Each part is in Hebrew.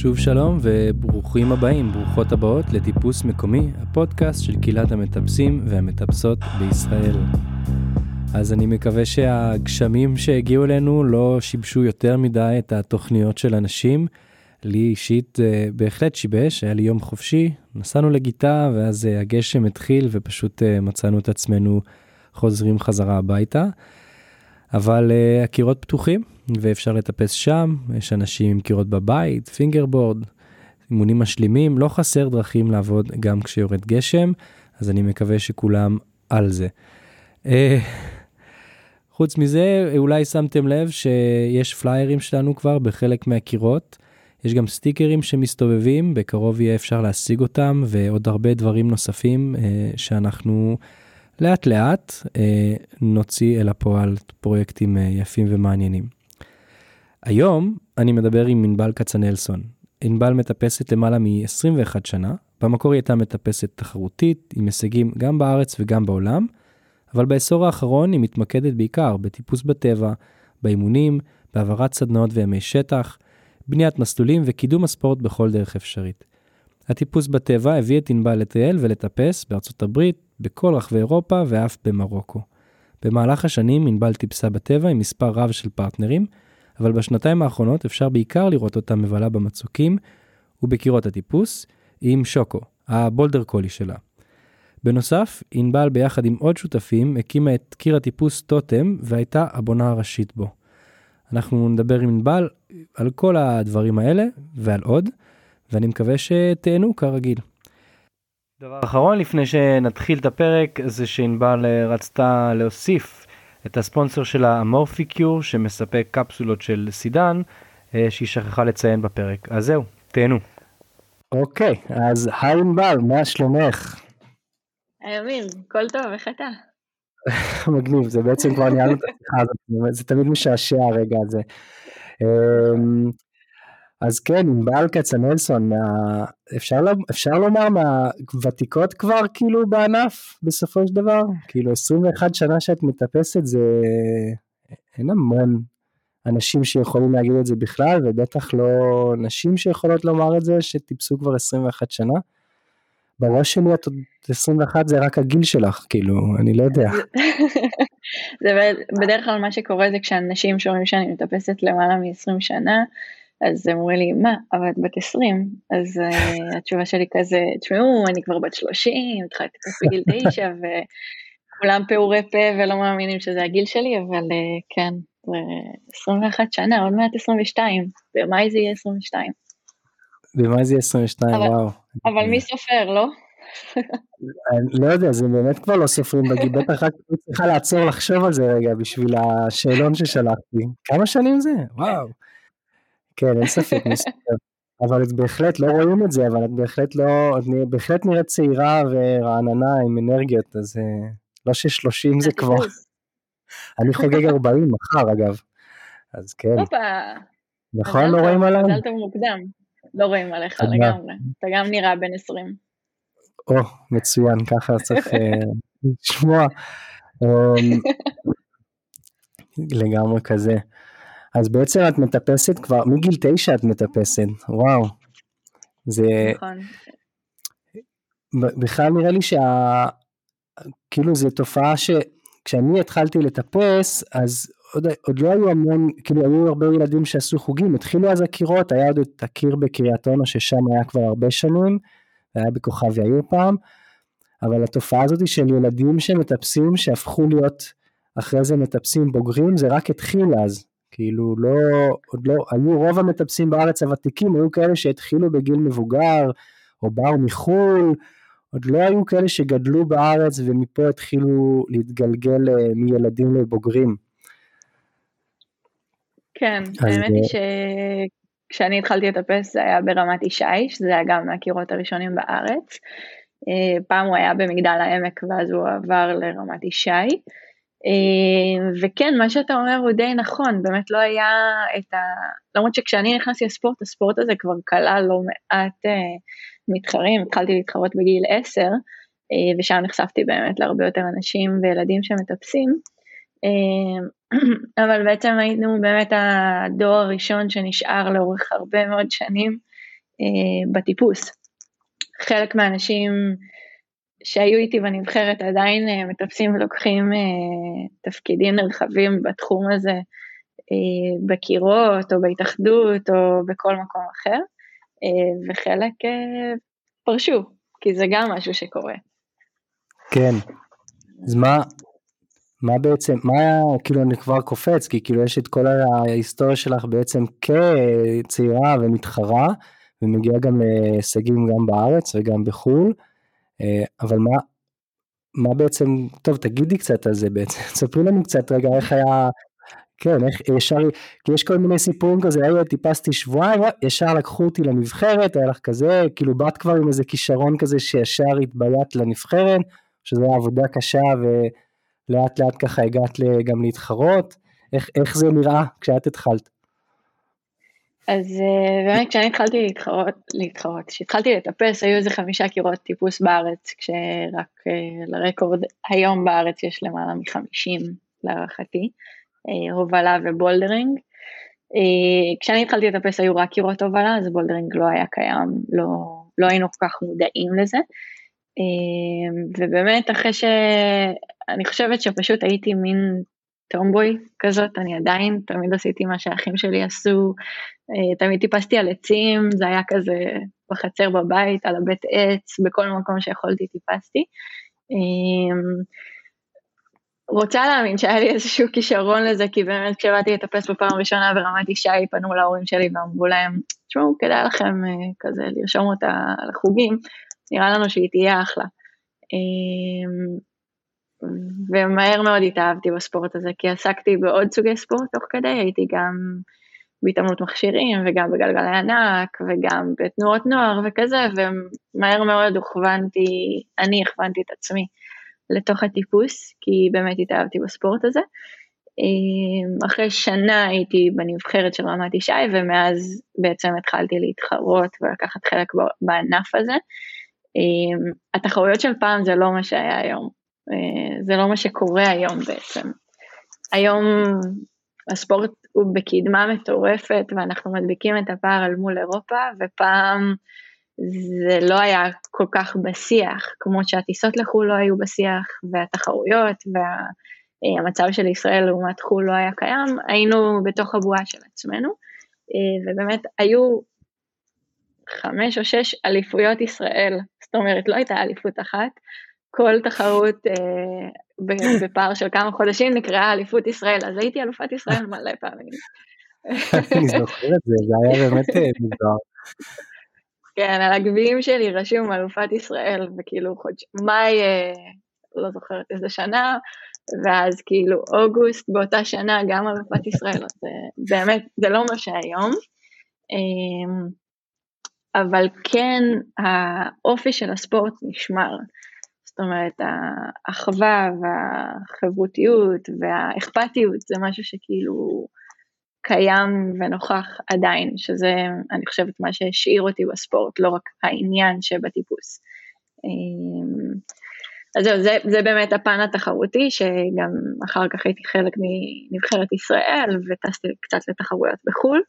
שוב שלום וברוכים הבאים, ברוכות הבאות לטיפוס מקומי, הפודקאסט של קהילת המטפסים והמטפסות בישראל. אז אני מקווה שהגשמים שהגיעו אלינו לא שיבשו יותר מדי את התוכניות של אנשים. לי אישית אה, בהחלט שיבש, היה לי יום חופשי, נסענו לגיטה ואז אה, הגשם התחיל ופשוט אה, מצאנו את עצמנו חוזרים חזרה הביתה. אבל uh, הקירות פתוחים ואפשר לטפס שם, יש אנשים עם קירות בבית, fingerboard, אימונים משלימים, לא חסר דרכים לעבוד גם כשיורד גשם, אז אני מקווה שכולם על זה. אה, חוץ מזה, אולי שמתם לב שיש פליירים שלנו כבר בחלק מהקירות. יש גם סטיקרים שמסתובבים, בקרוב יהיה אפשר להשיג אותם, ועוד הרבה דברים נוספים uh, שאנחנו לאט לאט אה, נוציא אל הפועל פרויקטים אה, יפים ומעניינים. היום אני מדבר עם ענבל כצנלסון. ענבל מטפסת למעלה מ-21 שנה, במקור היא הייתה מטפסת תחרותית עם הישגים גם בארץ וגם בעולם, אבל בעשור האחרון היא מתמקדת בעיקר בטיפוס בטבע, באימונים, בהעברת סדנאות וימי שטח, בניית מסלולים וקידום הספורט בכל דרך אפשרית. הטיפוס בטבע הביא את ענבל לטייל ולטפס בארצות הברית, בכל רחבי אירופה ואף במרוקו. במהלך השנים ענבל טיפסה בטבע עם מספר רב של פרטנרים, אבל בשנתיים האחרונות אפשר בעיקר לראות אותה מבלה במצוקים ובקירות הטיפוס עם שוקו, הבולדר קולי שלה. בנוסף, ענבל ביחד עם עוד שותפים הקימה את קיר הטיפוס טוטם והייתה הבונה הראשית בו. אנחנו נדבר עם ענבל על כל הדברים האלה ועל עוד, ואני מקווה שתהנו כרגיל. דבר אחרון לפני שנתחיל את הפרק זה שענבל אה, רצתה להוסיף את הספונסר שלה אמורפיקיור שמספק קפסולות של סידן אה, שהיא שכחה לציין בפרק אז זהו תהנו. אוקיי אז היי ענבל מה שלומך? היי אמיר הכל טוב איך אתה? מגניב זה בעצם כבר ניהלנו את השיחה הזאת זה תמיד משעשע הרגע הזה. אז כן, ענבל כצנלסון, מה... אפשר, אפשר לומר מהוותיקות כבר כאילו בענף בסופו של דבר? כאילו 21 שנה שאת מטפסת זה... אין המון אנשים שיכולים להגיד את זה בכלל, ובטח לא נשים שיכולות לומר את זה, שטיפסו כבר 21 שנה. בראש שלי את עוד 21 זה רק הגיל שלך, כאילו, אני לא יודע. זה בדרך כלל מה שקורה זה כשאנשים שומעים שאני מטפסת למעלה מ-20 שנה, אז הם אומרים לי, מה, אבל את בת 20? אז uh, התשובה שלי כזה, תשמעו, אני כבר בת 30, התחלתי את בגיל 9, וכולם פעורי פה ולא מאמינים שזה הגיל שלי, אבל uh, כן, זה 21 שנה, עוד מעט 22, במאי זה יהיה 22. במאי זה יהיה 22, אבל, וואו. אבל מי סופר, לא? אני לא יודע, זה באמת כבר לא סופרים בגיל, בטח רק צריכה לעצור לחשוב על זה רגע בשביל השאלון ששלחתי. כמה שנים זה? וואו. כן, אין ספק, אבל את בהחלט לא רואים את זה, אבל את בהחלט לא, את בהחלט נראית צעירה ורעננה עם אנרגיות, אז אה, לא ששלושים זה כבר. אני חוגג 40 מחר אגב, אז כן. נכון, לא רואים עליי? מזל טוב מוקדם, לא רואים עליך לגמרי, אתה גם נראה בן 20. או, מצוין, ככה צריך אה, לשמוע. אמ, לגמרי כזה. אז בעצם את מטפסת כבר, מגיל תשע את מטפסת, וואו. זה... נכון. בכלל נראה לי שה... כאילו זו תופעה שכשאני התחלתי לטפס, אז עוד, עוד לא היו המון, כאילו היו הרבה ילדים שעשו חוגים, התחילו אז הקירות, היה עוד את הקיר בקריית אונו ששם היה כבר הרבה שנים, היה בכוכב יאיר פעם, אבל התופעה הזאת של ילדים שמטפסים, שהפכו להיות אחרי זה מטפסים בוגרים, זה רק התחיל אז. כאילו לא, עוד לא, היו רוב המטפסים בארץ הוותיקים, היו כאלה שהתחילו בגיל מבוגר, או באו מחו"ל, עוד לא היו כאלה שגדלו בארץ ומפה התחילו להתגלגל אה, מילדים לבוגרים. כן, האמת היא אה, שכשאני התחלתי לטפס זה היה ברמת ישי, שזה היה גם מהקירות הראשונים בארץ. אה, פעם הוא היה במגדל העמק ואז הוא עבר לרמת ישי. אה, וכן, מה שאתה אומר הוא די נכון, באמת לא היה את ה... למרות שכשאני נכנסתי לספורט, הספורט הזה כבר כלל לא מעט uh, מתחרים, התחלתי להתחרות בגיל 10, uh, אה, ושם נחשפתי באמת להרבה יותר אנשים וילדים שמטפסים, אבל בעצם היינו באמת הדור הראשון שנשאר לאורך הרבה מאוד שנים, בטיפוס. חלק מהאנשים שהיו איתי בנבחרת עדיין uh, מטפסים ולוקחים uh, תפקידים נרחבים בתחום הזה uh, בקירות או בהתאחדות או בכל מקום אחר, וחלק פרשו, כי זה גם משהו שקורה. כן, אז מה, מה בעצם, מה, כאילו אני כבר קופץ, כי כאילו יש את כל ההיסטוריה שלך בעצם כצעירה ומתחרה, ומגיעה גם להישגים גם בארץ וגם בחו"ל. אה, אבל מה, מה בעצם, טוב תגידי קצת על זה בעצם, ספרי לנו קצת רגע איך היה, כן, איך ישר, כי יש כל מיני סיפורים כזה, היו טיפסתי שבועיים, ישר לקחו אותי לנבחרת, היה לך כזה, כאילו באת כבר עם איזה כישרון כזה שישר התביית לנבחרת, שזו הייתה עבודה קשה ולאט לאט ככה הגעת גם להתחרות, איך, איך זה נראה כשאת התחלת? אז אה, באמת כשאני התחלתי להתחרות, להתחרות, כשהתחלתי לטפס היו איזה חמישה קירות טיפוס בארץ, כשרק uh, ל record היום בארץ יש למעלה מחמישים להערכתי, אה, הובלה ו bouldering. כשאני התחלתי לטפס היו רק קירות הובלה, אז bouldering לא היה קיים, לא, לא היינו כל כך מודעים לזה. ובאמת אחרי שאני חושבת שפשוט הייתי מין טומבוי כזאת, אני עדיין תמיד עשיתי מה שהאחים שלי עשו, אה, תמיד טיפסתי על עצים, זה היה כזה בחצר בבית, על הבית עץ, בכל מקום שיכולתי טיפסתי. אמ, רוצה להאמין שהיה לי איזשהו כישרון לזה, כי באמת כשבאתי לטפס בפעם הראשונה ברמת ישי, פנו להורים שלי ואמרו להם, תשמעו, כדאי לכם אה, כזה לרשום אותה לחוגים, נראה לנו שהיא תהיה אחלה. ומהר מאוד התאהבתי בספורט הזה, כי עסקתי בעוד סוגי ספורט תוך כדי, הייתי גם בהתעמלות מכשירים וגם בגלגלי ענק וגם בתנועות נוער וכזה, ומהר מאוד הוכוונתי, אני הכוונתי את עצמי לתוך הטיפוס, כי באמת התאהבתי בספורט הזה. אמ, אחרי שנה הייתי בנבחרת של רמת ישי, ומאז בעצם התחלתי להתחרות ולקחת חלק בענף הזה. אמ, התחרויות של פעם זה לא מה שהיה היום. אה, זה לא מה שקורה היום בעצם. היום הספורט הוא בקדמה מטורפת ואנחנו מדביקים את הפער אל מול אירופה ופעם זה לא היה כל כך בשיח, כמו שהטיסות לחו"ל לא היו בשיח והתחרויות והמצב של ישראל לעומת חו"ל לא היה קיים, היינו בתוך הבועה של עצמנו אה, ובאמת היו חמש או שש אליפויות ישראל, זאת אומרת לא הייתה אליפות אחת, כל תחרות אה, בפער של כמה חודשים נקראה אליפות ישראל, אז הייתי אלופת ישראל מלא פעמים. אני זוכר את זה, זה היה באמת אה, מוזר. כן, על הגביעים שלי רשום אלופת ישראל, וכאילו חודש, מאי, אה, לא זוכרת איזה שנה, ואז כאילו אוגוסט באותה שנה גם אלופת ישראל, אז באמת, זה לא מה שהיום. אמ, אבל כן, האופי של הספורט נשמר. זאת אומרת, האחווה והחברותיות והאכפתיות זה משהו שכאילו קיים ונוכח עדיין, שזה, אני חושבת, מה שהשאיר אותי בספורט, לא רק העניין שבטיפוס. אמ, אז זהו, זה, זה באמת הפן התחרותי, שגם אחר כך הייתי חלק מנבחרת ישראל וטסתי קצת לתחרויות בחו"ל.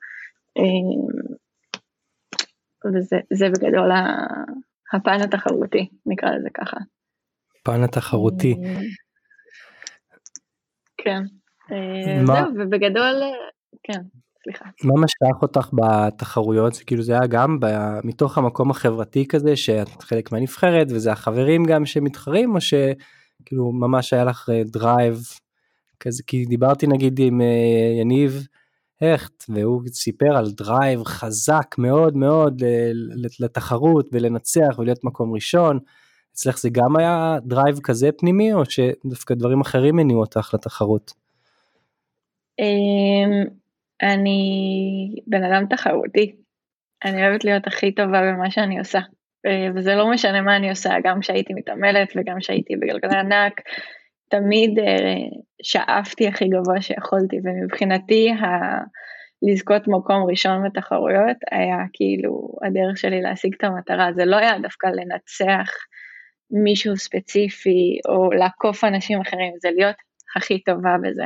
אמ, וזה בגדול הפן התחרותי, נקרא לזה ככה. הפן התחרותי. כן, אה, זהו, ובגדול, אה, כן, סליחה. מה משך אותך בתחרויות? כאילו זה היה גם מתוך המקום החברתי כזה שאת חלק מהנבחרת וזה החברים גם שמתחרים או שכאילו ממש היה לך drive אה, כזה כי דיברתי נגיד עם יניב הכט והוא סיפר על drive חזק מאוד מאוד לתחרות ולנצח ולהיות מקום ראשון. אצלך זה גם היה drive כזה פנימי, או שדווקא דברים אחרים הניעו אותך לתחרות? אמ, אני בן אדם תחרותי. אני אוהבת להיות הכי טובה במה שאני עושה. אה, וזה לא משנה מה אני עושה, גם כשהייתי מתעמלת וגם כשהייתי בגלגלי ענק, תמיד אה, שאפתי הכי גבוה שיכולתי, ומבחינתי ה... לזכות מקום ראשון בתחרויות היה כאילו הדרך שלי להשיג את המטרה, זה לא היה דווקא לנצח מישהו ספציפי או לעקוף אנשים אחרים, זה להיות הכי טובה בזה.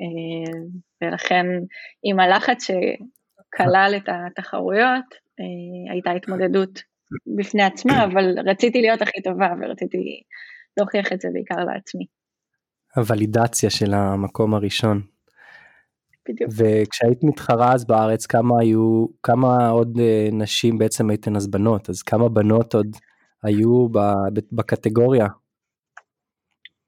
אה, ולכן עם הלחץ כלל את התחרויות, הייתה התמודדות בפני עצמה, אבל רציתי להיות הכי טובה ורציתי להוכיח את זה בעיקר לעצמי. הוולידציה של המקום הראשון. בדיוק. וכשהיית מתחרה אז בארץ כמה היו, כמה עוד אה, נשים בעצם הייתן אז בנות, אז כמה בנות עוד היו בקטגוריה?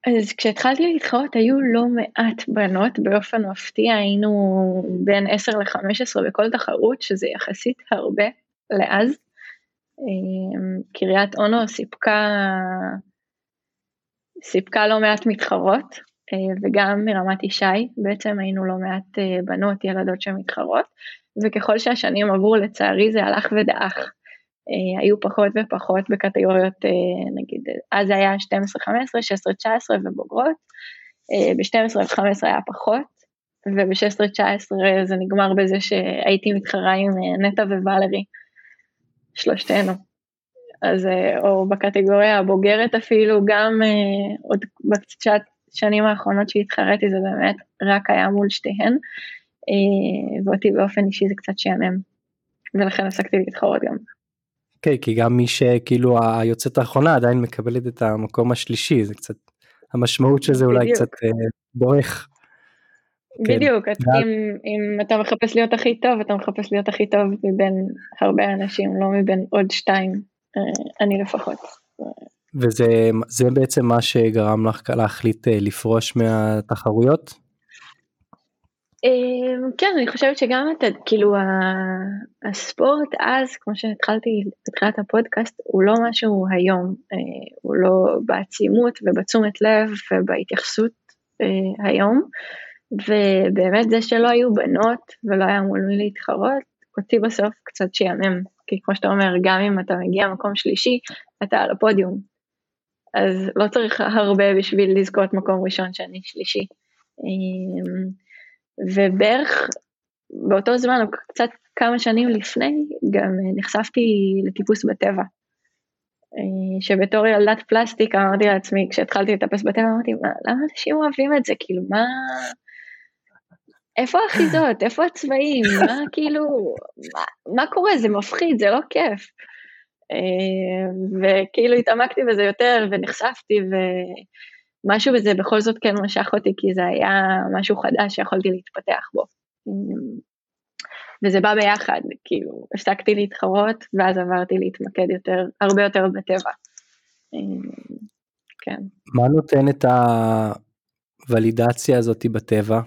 אז כשהתחלתי להתחרות היו לא מעט בנות, באופן מפתיע היינו בין 10 ל-15 בכל תחרות, שזה יחסית הרבה לאז. אה, קריית אונו סיפקה, סיפקה לא מעט מתחרות, אה, וגם מרמת ישי, בעצם היינו לא מעט אה, בנות, ילדות שמתחרות, וככל שהשנים עברו לצערי זה הלך ודעך. אה, היו פחות ופחות בקטגוריות, נגיד, אז זה היה 12-15, 16-19 ובוגרות, ב-12 15 היה פחות, וב-16-19 זה נגמר בזה שהייתי מתחרה עם נטע וואלרי, שלושתנו. אז או בקטגוריה הבוגרת אפילו, גם עוד בקצת השנים האחרונות שהתחרתי זה באמת רק היה מול שתיהן, אה, ואותי באופן אישי זה קצת שעמם, ולכן הפסקתי להתחרות גם. כן, כי גם מי שכאילו היוצאת האחרונה עדיין מקבלת את המקום השלישי, זה קצת, המשמעות של זה אולי בדיוק. קצת אה, בורך. כן. בדיוק, כן. אם, אם אתה מחפש להיות הכי טוב, אתה מחפש להיות הכי טוב מבין הרבה אנשים, לא מבין עוד שתיים, אה, אני לפחות. וזה בעצם מה שגרם לך להחליט אה, לפרוש מהתחרויות? אמ, כן, אני חושבת שגם את, כאילו, הספורט אז, כמו שהתחלתי בתחילת הפודקאסט, הוא לא מה שהוא היום, אה, הוא לא בעצימות ובתשומת לב ובהתייחסות אה, היום, ובאמת זה שלא היו בנות ולא היה מול מי להתחרות, אותי בסוף קצת שיאמם, כי כמו שאתה אומר, גם אם אתה מגיע מקום שלישי, אתה על הפודיום, אז לא צריך הרבה בשביל לזכות מקום ראשון, שאני שלישי. ובערך באותו זמן, או קצת כמה שנים לפני, גם נחשפתי לטיפוס בטבע. אה, שבתור ילדת פלסטיק אמרתי לעצמי, כשהתחלתי לטפס בטבע, אמרתי, מה, למה אנשים אוהבים את זה? כאילו, מה... איפה האחיזות? איפה הצבעים? מה כאילו... מה, מה קורה? זה מפחיד, זה לא כיף. אה, וכאילו התעמקתי בזה יותר ונחשפתי ומשהו בזה בכל זאת כן משך אותי כי זה היה משהו חדש שיכולתי להתפתח בו. וזה בא ביחד, כאילו הפסקתי להתחרות ואז עברתי להתמקד יותר, הרבה יותר בטבע. כן. מה נותן את הוולידציה הזאת בטבע?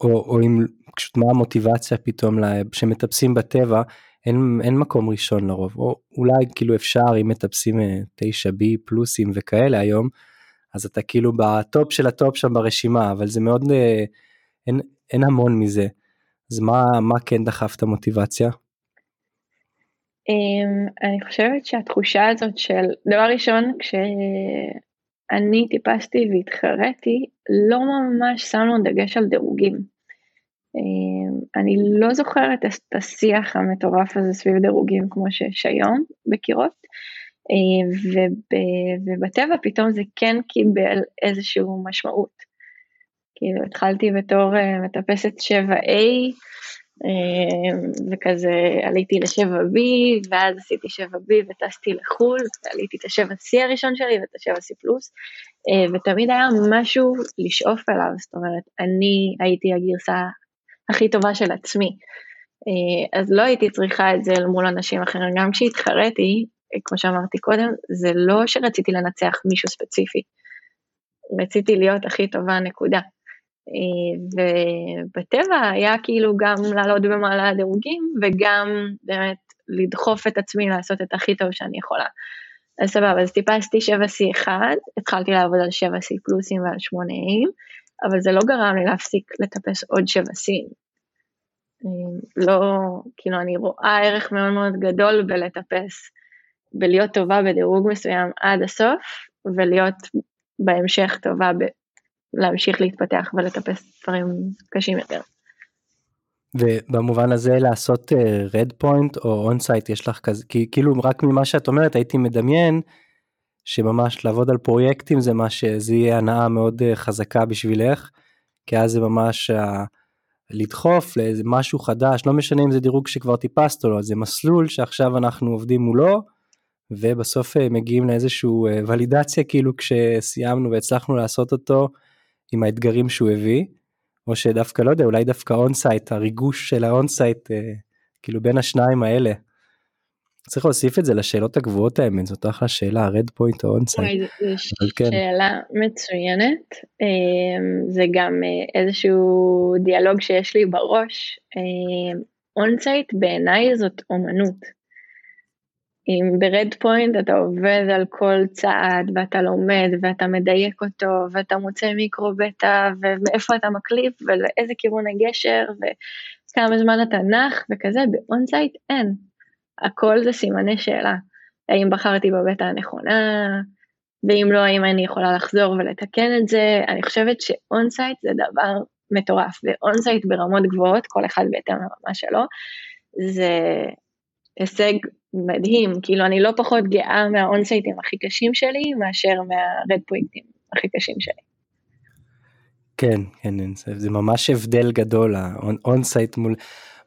או, או אם, פשוט מה המוטיבציה פתאום שמטפסים בטבע, אין, אין מקום ראשון לרוב, או אולי כאילו אפשר אם מטפסים 9B אה, פלוסים וכאלה היום, אז אתה כאילו ב top של ה top שם ברשימה, אבל זה מאוד, אה, אין, אין המון מזה. אז מה, מה כן דחף את המוטיבציה? Um, אני חושבת שהתחושה הזאת של, דבר ראשון, כשאני טיפסתי והתחרתי, לא ממש שמנו דגש על דירוגים. אמ, אני לא זוכרת את השיח המטורף הזה סביב דירוגים כמו שיש היום בקירות, אמ, ובטבע פתאום זה כן קיבל איזושהי משמעות. כאילו התחלתי בתור אה, מטפסת 7A, אמ, וכזה עליתי ל-7B, ואז עשיתי 7B וטסתי לחו"ל, ועליתי את ה-7C הראשון שלי ואת ה-7C פלוס, ותמיד היה משהו לשאוף אליו, זאת אומרת, אני הייתי הגרסה הכי טובה של עצמי. אה, אז לא הייתי צריכה את זה אל מול אנשים אחרים, גם כשהתחרתי, אה, כמו שאמרתי קודם, זה לא שרציתי לנצח מישהו ספציפי, רציתי להיות הכי טובה נקודה. אה, ובטבע היה כאילו גם לעלות במעלה הדירוגים וגם באמת לדחוף את עצמי לעשות את הכי טוב שאני יכולה. אז סבבה, אז טיפסתי 7C1, התחלתי לעבוד על 7C פלוסים ועל 8A, אבל זה לא גרם לי להפסיק לטפס עוד שבע C ין. לא, כאילו אני רואה ערך מאוד מאוד גדול בלטפס, בלהיות טובה בדירוג מסוים עד הסוף, ולהיות בהמשך טובה ב... להמשיך להתפתח ולטפס דברים קשים יותר. ובמובן הזה לעשות red uh, point או on sight יש לך כזה כי כאילו רק ממה שאת אומרת הייתי מדמיין שממש לעבוד על פרויקטים זה מה שזה יהיה הנאה מאוד אה, חזקה בשבילך, כי אז זה ממש לדחוף לאיזה משהו חדש, לא משנה אם זה דירוג שכבר טיפסת או לא, זה מסלול שעכשיו אנחנו עובדים מולו, ובסוף אה, מגיעים לאיזשהו אה, ולידציה כאילו כשסיימנו והצלחנו לעשות אותו עם האתגרים שהוא הביא, או שדווקא לא יודע, אולי דווקא onsight, הריגוש של ה onsight, אה, כאילו בין השניים האלה. צריך להוסיף את זה לשאלות הקבועות האמת, זאת אחלה שאלה, red point או onsight. זו כן. שאלה מצוינת, אמ, זה גם איזשהו דיאלוג שיש לי בראש. אונסייט אמ, בעיניי זאת אומנות. אם ב red point אתה עובד על כל צעד ואתה לומד ואתה מדייק אותו ואתה מוצא micro beta ומאיפה אתה מקליפ ולאיזה כיוון הגשר וכמה זמן אתה נח וכזה, באונסייט אין. הכל זה סימני שאלה. האם בחרתי בבטא הנכונה, ואם לא, האם אני יכולה לחזור ולתקן את זה. אני חושבת שאונסייט זה דבר מטורף, ואונסייט ברמות גבוהות, כל אחד בהתאם לרמה שלו, זה הישג מדהים, כאילו אני לא פחות גאה מהאונסייטים הכי קשים שלי מאשר מה red פרויקטים הכי קשים שלי. כן, כן, זה ממש הבדל גדול, האונסייט מול,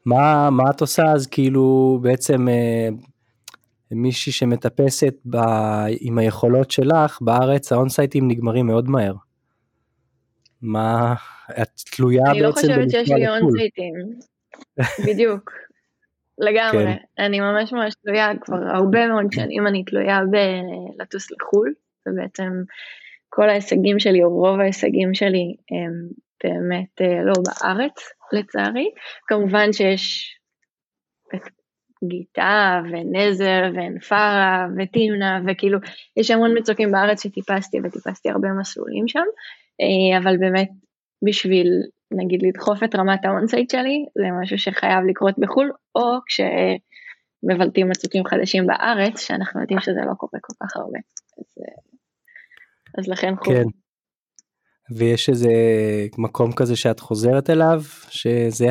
מה, מה את עושה אז כאילו בעצם אה, מישהי שמטפסת ב, עם היכולות שלך, בארץ האונסייטים נגמרים מאוד מהר. מה, את תלויה בעצם אני לא חושבת שיש לי אונסייטים, בדיוק. לגמרי, כן. אני ממש ממש תלויה, כבר הרבה מאוד שנים אני תלויה בלטוס לחו"ל, ובעצם כל ההישגים שלי, או רוב ההישגים שלי, הם באמת אה, לא בארץ, לצערי. כמובן שיש את גיתה, ונזר, ונפרה, ותמנע, וכאילו, יש המון מצוקים בארץ שטיפסתי, וטיפסתי הרבה מסלולים שם, אה, אבל באמת, בשביל נגיד לדחוף את רמת האונסייט שלי, זה משהו שחייב לקרות בחו"ל, או כשמבלטים מצוקים חדשים בארץ, שאנחנו יודעים שזה לא קורה כל כך הרבה. אז, אז לכן חו"ל. כן. ויש איזה מקום כזה שאת חוזרת אליו, שזה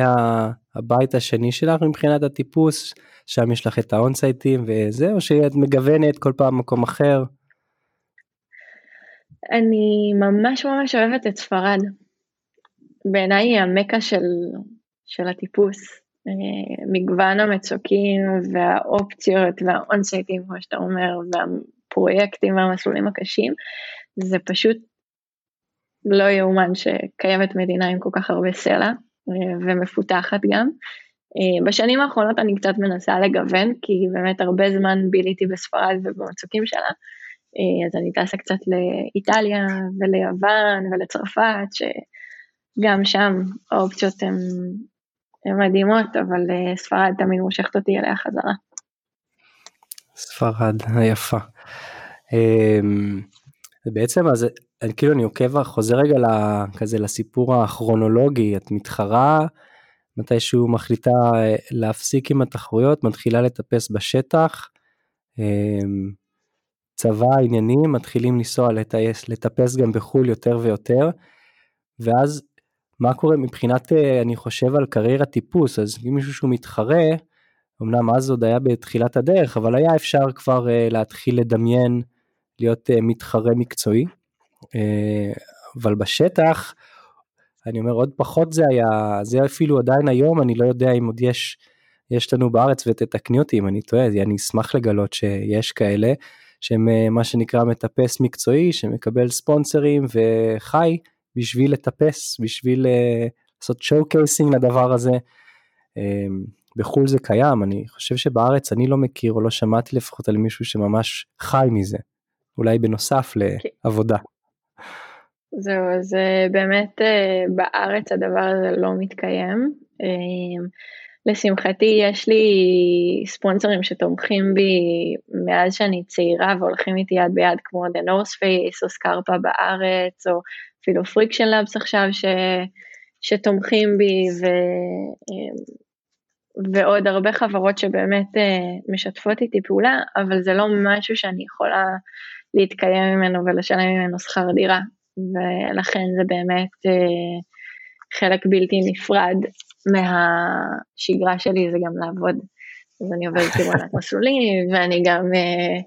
הבית השני שלך מבחינת הטיפוס, שם יש לך את האונסייטים וזה, או שאת מגוונת כל פעם מקום אחר? אני ממש ממש אוהבת את ספרד. בעיניי היא המקה של, של הטיפוס. אה, מגוון המצוקים והאופציות והאונסייטים, כמו שאתה אומר, והפרויקטים והמסלולים הקשים, זה פשוט לא יאומן שקיימת מדינה עם כל כך הרבה סלע אה, ומפותחת גם. אה, בשנים האחרונות אני קצת מנסה לגוון, כי באמת הרבה זמן ביליתי בספרד ובמצוקים שלה, אז אני טסה קצת לאיטליה וליוון ולצרפת. גם שם האופציות הן מדהימות, אבל אה, ספרד תמיד מושכת אותי אליה חזרה. ספרד היפה. אמ, בעצם אז אני כאילו אני עוקב חוזר רגע כזה לסיפור הכרונולוגי את מתחרה מתישהו מחליטה אה, להפסיק עם התחרויות מתחילה לטפס בשטח אמ, צבא עניינים מתחילים לנסוע לטפס גם בחו"ל יותר ויותר ואז מה קורה מבחינת, אה, אני חושב על קריירת טיפוס, אז אם מישהו שהוא מתחרה, אמנם אז עוד היה בתחילת הדרך, אבל היה אפשר כבר אה, להתחיל לדמיין להיות אה, מתחרה מקצועי. אבל בשטח, אני אומר עוד פחות זה היה, זה אפילו עדיין היום, אני לא יודע אם עוד יש, יש לנו בארץ ותתקני אותי אם אני טועה, אני אשמח לגלות שיש כאלה, שהם מה שנקרא מטפס מקצועי, שמקבל ספונסרים וחי בשביל לטפס, בשביל uh, לעשות שואו קייסינג לדבר הזה. Um, בחו"ל זה קיים, אני חושב שבארץ אני לא מכיר או לא שמעתי לפחות על מישהו שממש חי מזה, אולי בנוסף לעבודה. זהו, אז אה, באמת אה, בארץ הדבר הזה לא מתקיים. לשמחתי יש לי ספונסרים שתומכים בי מאז שאני צעירה והולכים איתי יד ביד כמו The North Face או סקרפה בארץ או אפילו Friction Labs עכשיו ש, שתומכים בי ו, ועוד הרבה חברות שבאמת אה, משתפות איתי פעולה, אבל זה לא משהו שאני יכולה להתקיים ממנו ולשלם ממנו שכר דירה, ולכן זה באמת אה, חלק בלתי נפרד מהשגרה שלי, זה גם לעבוד. אז אני עובדת כמעט מסלולים, ואני גם אה,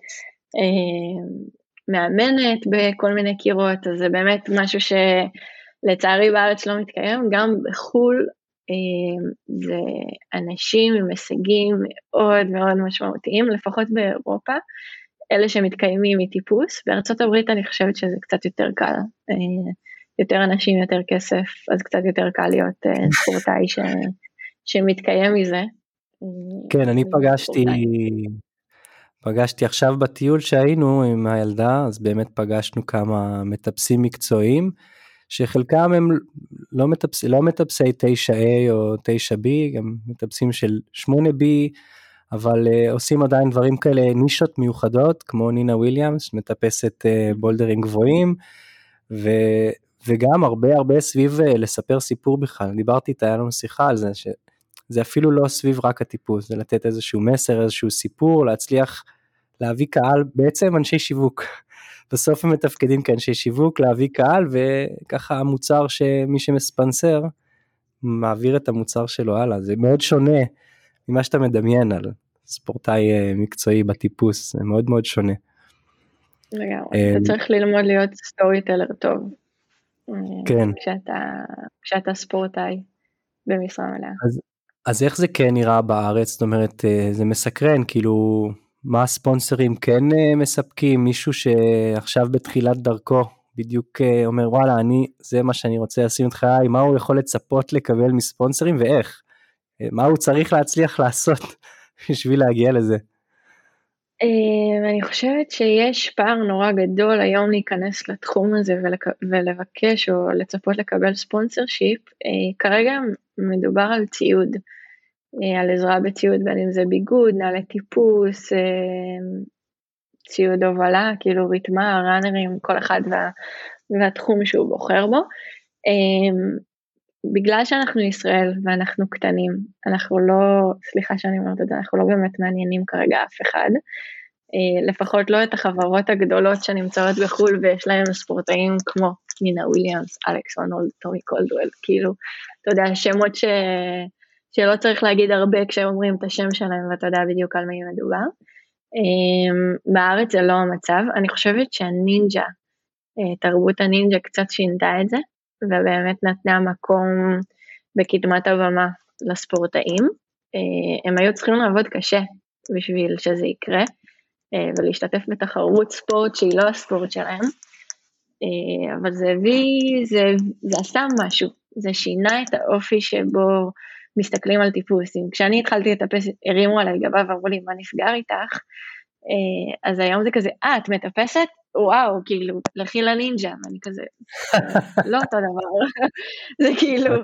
מאמנת בכל מיני קירות, אז זה באמת משהו שלצערי בארץ לא מתקיים, גם בחו"ל זה אנשים עם הישגים מאוד מאוד משמעותיים, לפחות באירופה, אלה שמתקיימים מטיפוס, בארצות הברית אני חושבת שזה קצת יותר קל, יותר אנשים, יותר כסף, אז קצת יותר קל להיות ספורטאי ש, שמתקיים מזה. כן, אני פגשתי, פגשתי עכשיו בטיול שהיינו עם הילדה, אז באמת פגשנו כמה מטפסים מקצועיים, שחלקם הם לא, מטפס, לא מטפסי 9A או 9B, גם מטפסים של 8B, אבל uh, עושים עדיין דברים כאלה, נישות מיוחדות, כמו נינה וויליאמס, שמטפסת uh, בולדרים גבוהים, ו, וגם הרבה הרבה סביב uh, לספר סיפור בכלל. דיברתי איתה, היה לנו שיחה על זה, שזה אפילו לא סביב רק הטיפוס, זה לתת איזשהו מסר, איזשהו סיפור, להצליח להביא קהל, בעצם אנשי שיווק. בסוף הם מתפקדים כאנשי שיווק, להביא קהל, וככה המוצר שמי שמספנסר, מעביר את המוצר שלו הלאה, זה מאוד שונה ממה שאתה מדמיין על ספורטאי אה, מקצועי בטיפוס, זה מאוד מאוד שונה. לגמרי, אה, אתה צריך ללמוד להיות סטורי טלר טוב. אה, כן. כשאתה, כשאתה ספורטאי במשרה מלאה. אז, אז איך זה כן נראה בארץ? זאת אומרת, זה מסקרן, כאילו, מה הספונסרים כן מספקים? מישהו שעכשיו בתחילת דרכו בדיוק אומר, וואלה, אני, זה מה שאני רוצה לשים את חיי, מה הוא יכול לצפות לקבל מספונסרים ואיך? מה הוא צריך להצליח לעשות בשביל להגיע לזה? אמ, אני חושבת שיש פער נורא גדול היום להיכנס לתחום הזה ולבקש או לצפות לקבל ספונסר שיפ. אה, כרגע מדובר על ציוד, אה, על עזרה בציוד בין אם זה ביגוד, נעלי טיפוס, ציוד הובלה, כאילו ריתמה, ראנרים, כל אחד וה, והתחום שהוא בוחר בו. אמ, בגלל שאנחנו ישראל ואנחנו קטנים, אנחנו לא, סליחה שאני אומרת את זה, אנחנו לא באמת מעניינים כרגע אף אחד. אה, לפחות לא את החברות הגדולות שנמצאות בחו"ל ויש להם ספורטאים כמו נינה וויליאמס, אלכס הונולד, טומי קולדואל, כאילו, אתה יודע, שמות ש... שלא צריך להגיד הרבה כשאומרים את השם שלהם ואתה יודע בדיוק על מי מדובר. אה, בארץ זה לא המצב, אני חושבת שהנינג'ה, אה, תרבות הנינג'ה קצת שינתה את זה, ובאמת נתנה מקום בקדמת הבמה לספורטאים. אה, הם היו צריכים לעבוד קשה בשביל שזה יקרה, אה, ולהשתתף בתחרות ספורט שהיא לא הספורט שלהם, אה, אבל זה הביא, זה, זה עשה משהו, זה שינה את האופי שבו מסתכלים על טיפוסים. כשאני התחלתי לטפס, הרימו עליי גבה ואמרו לי, מה נסגר איתך? אז היום זה כזה, אה, את מטפסת? וואו, כאילו, לכי לנינג'ה, ואני כזה, לא אותו דבר, זה כאילו...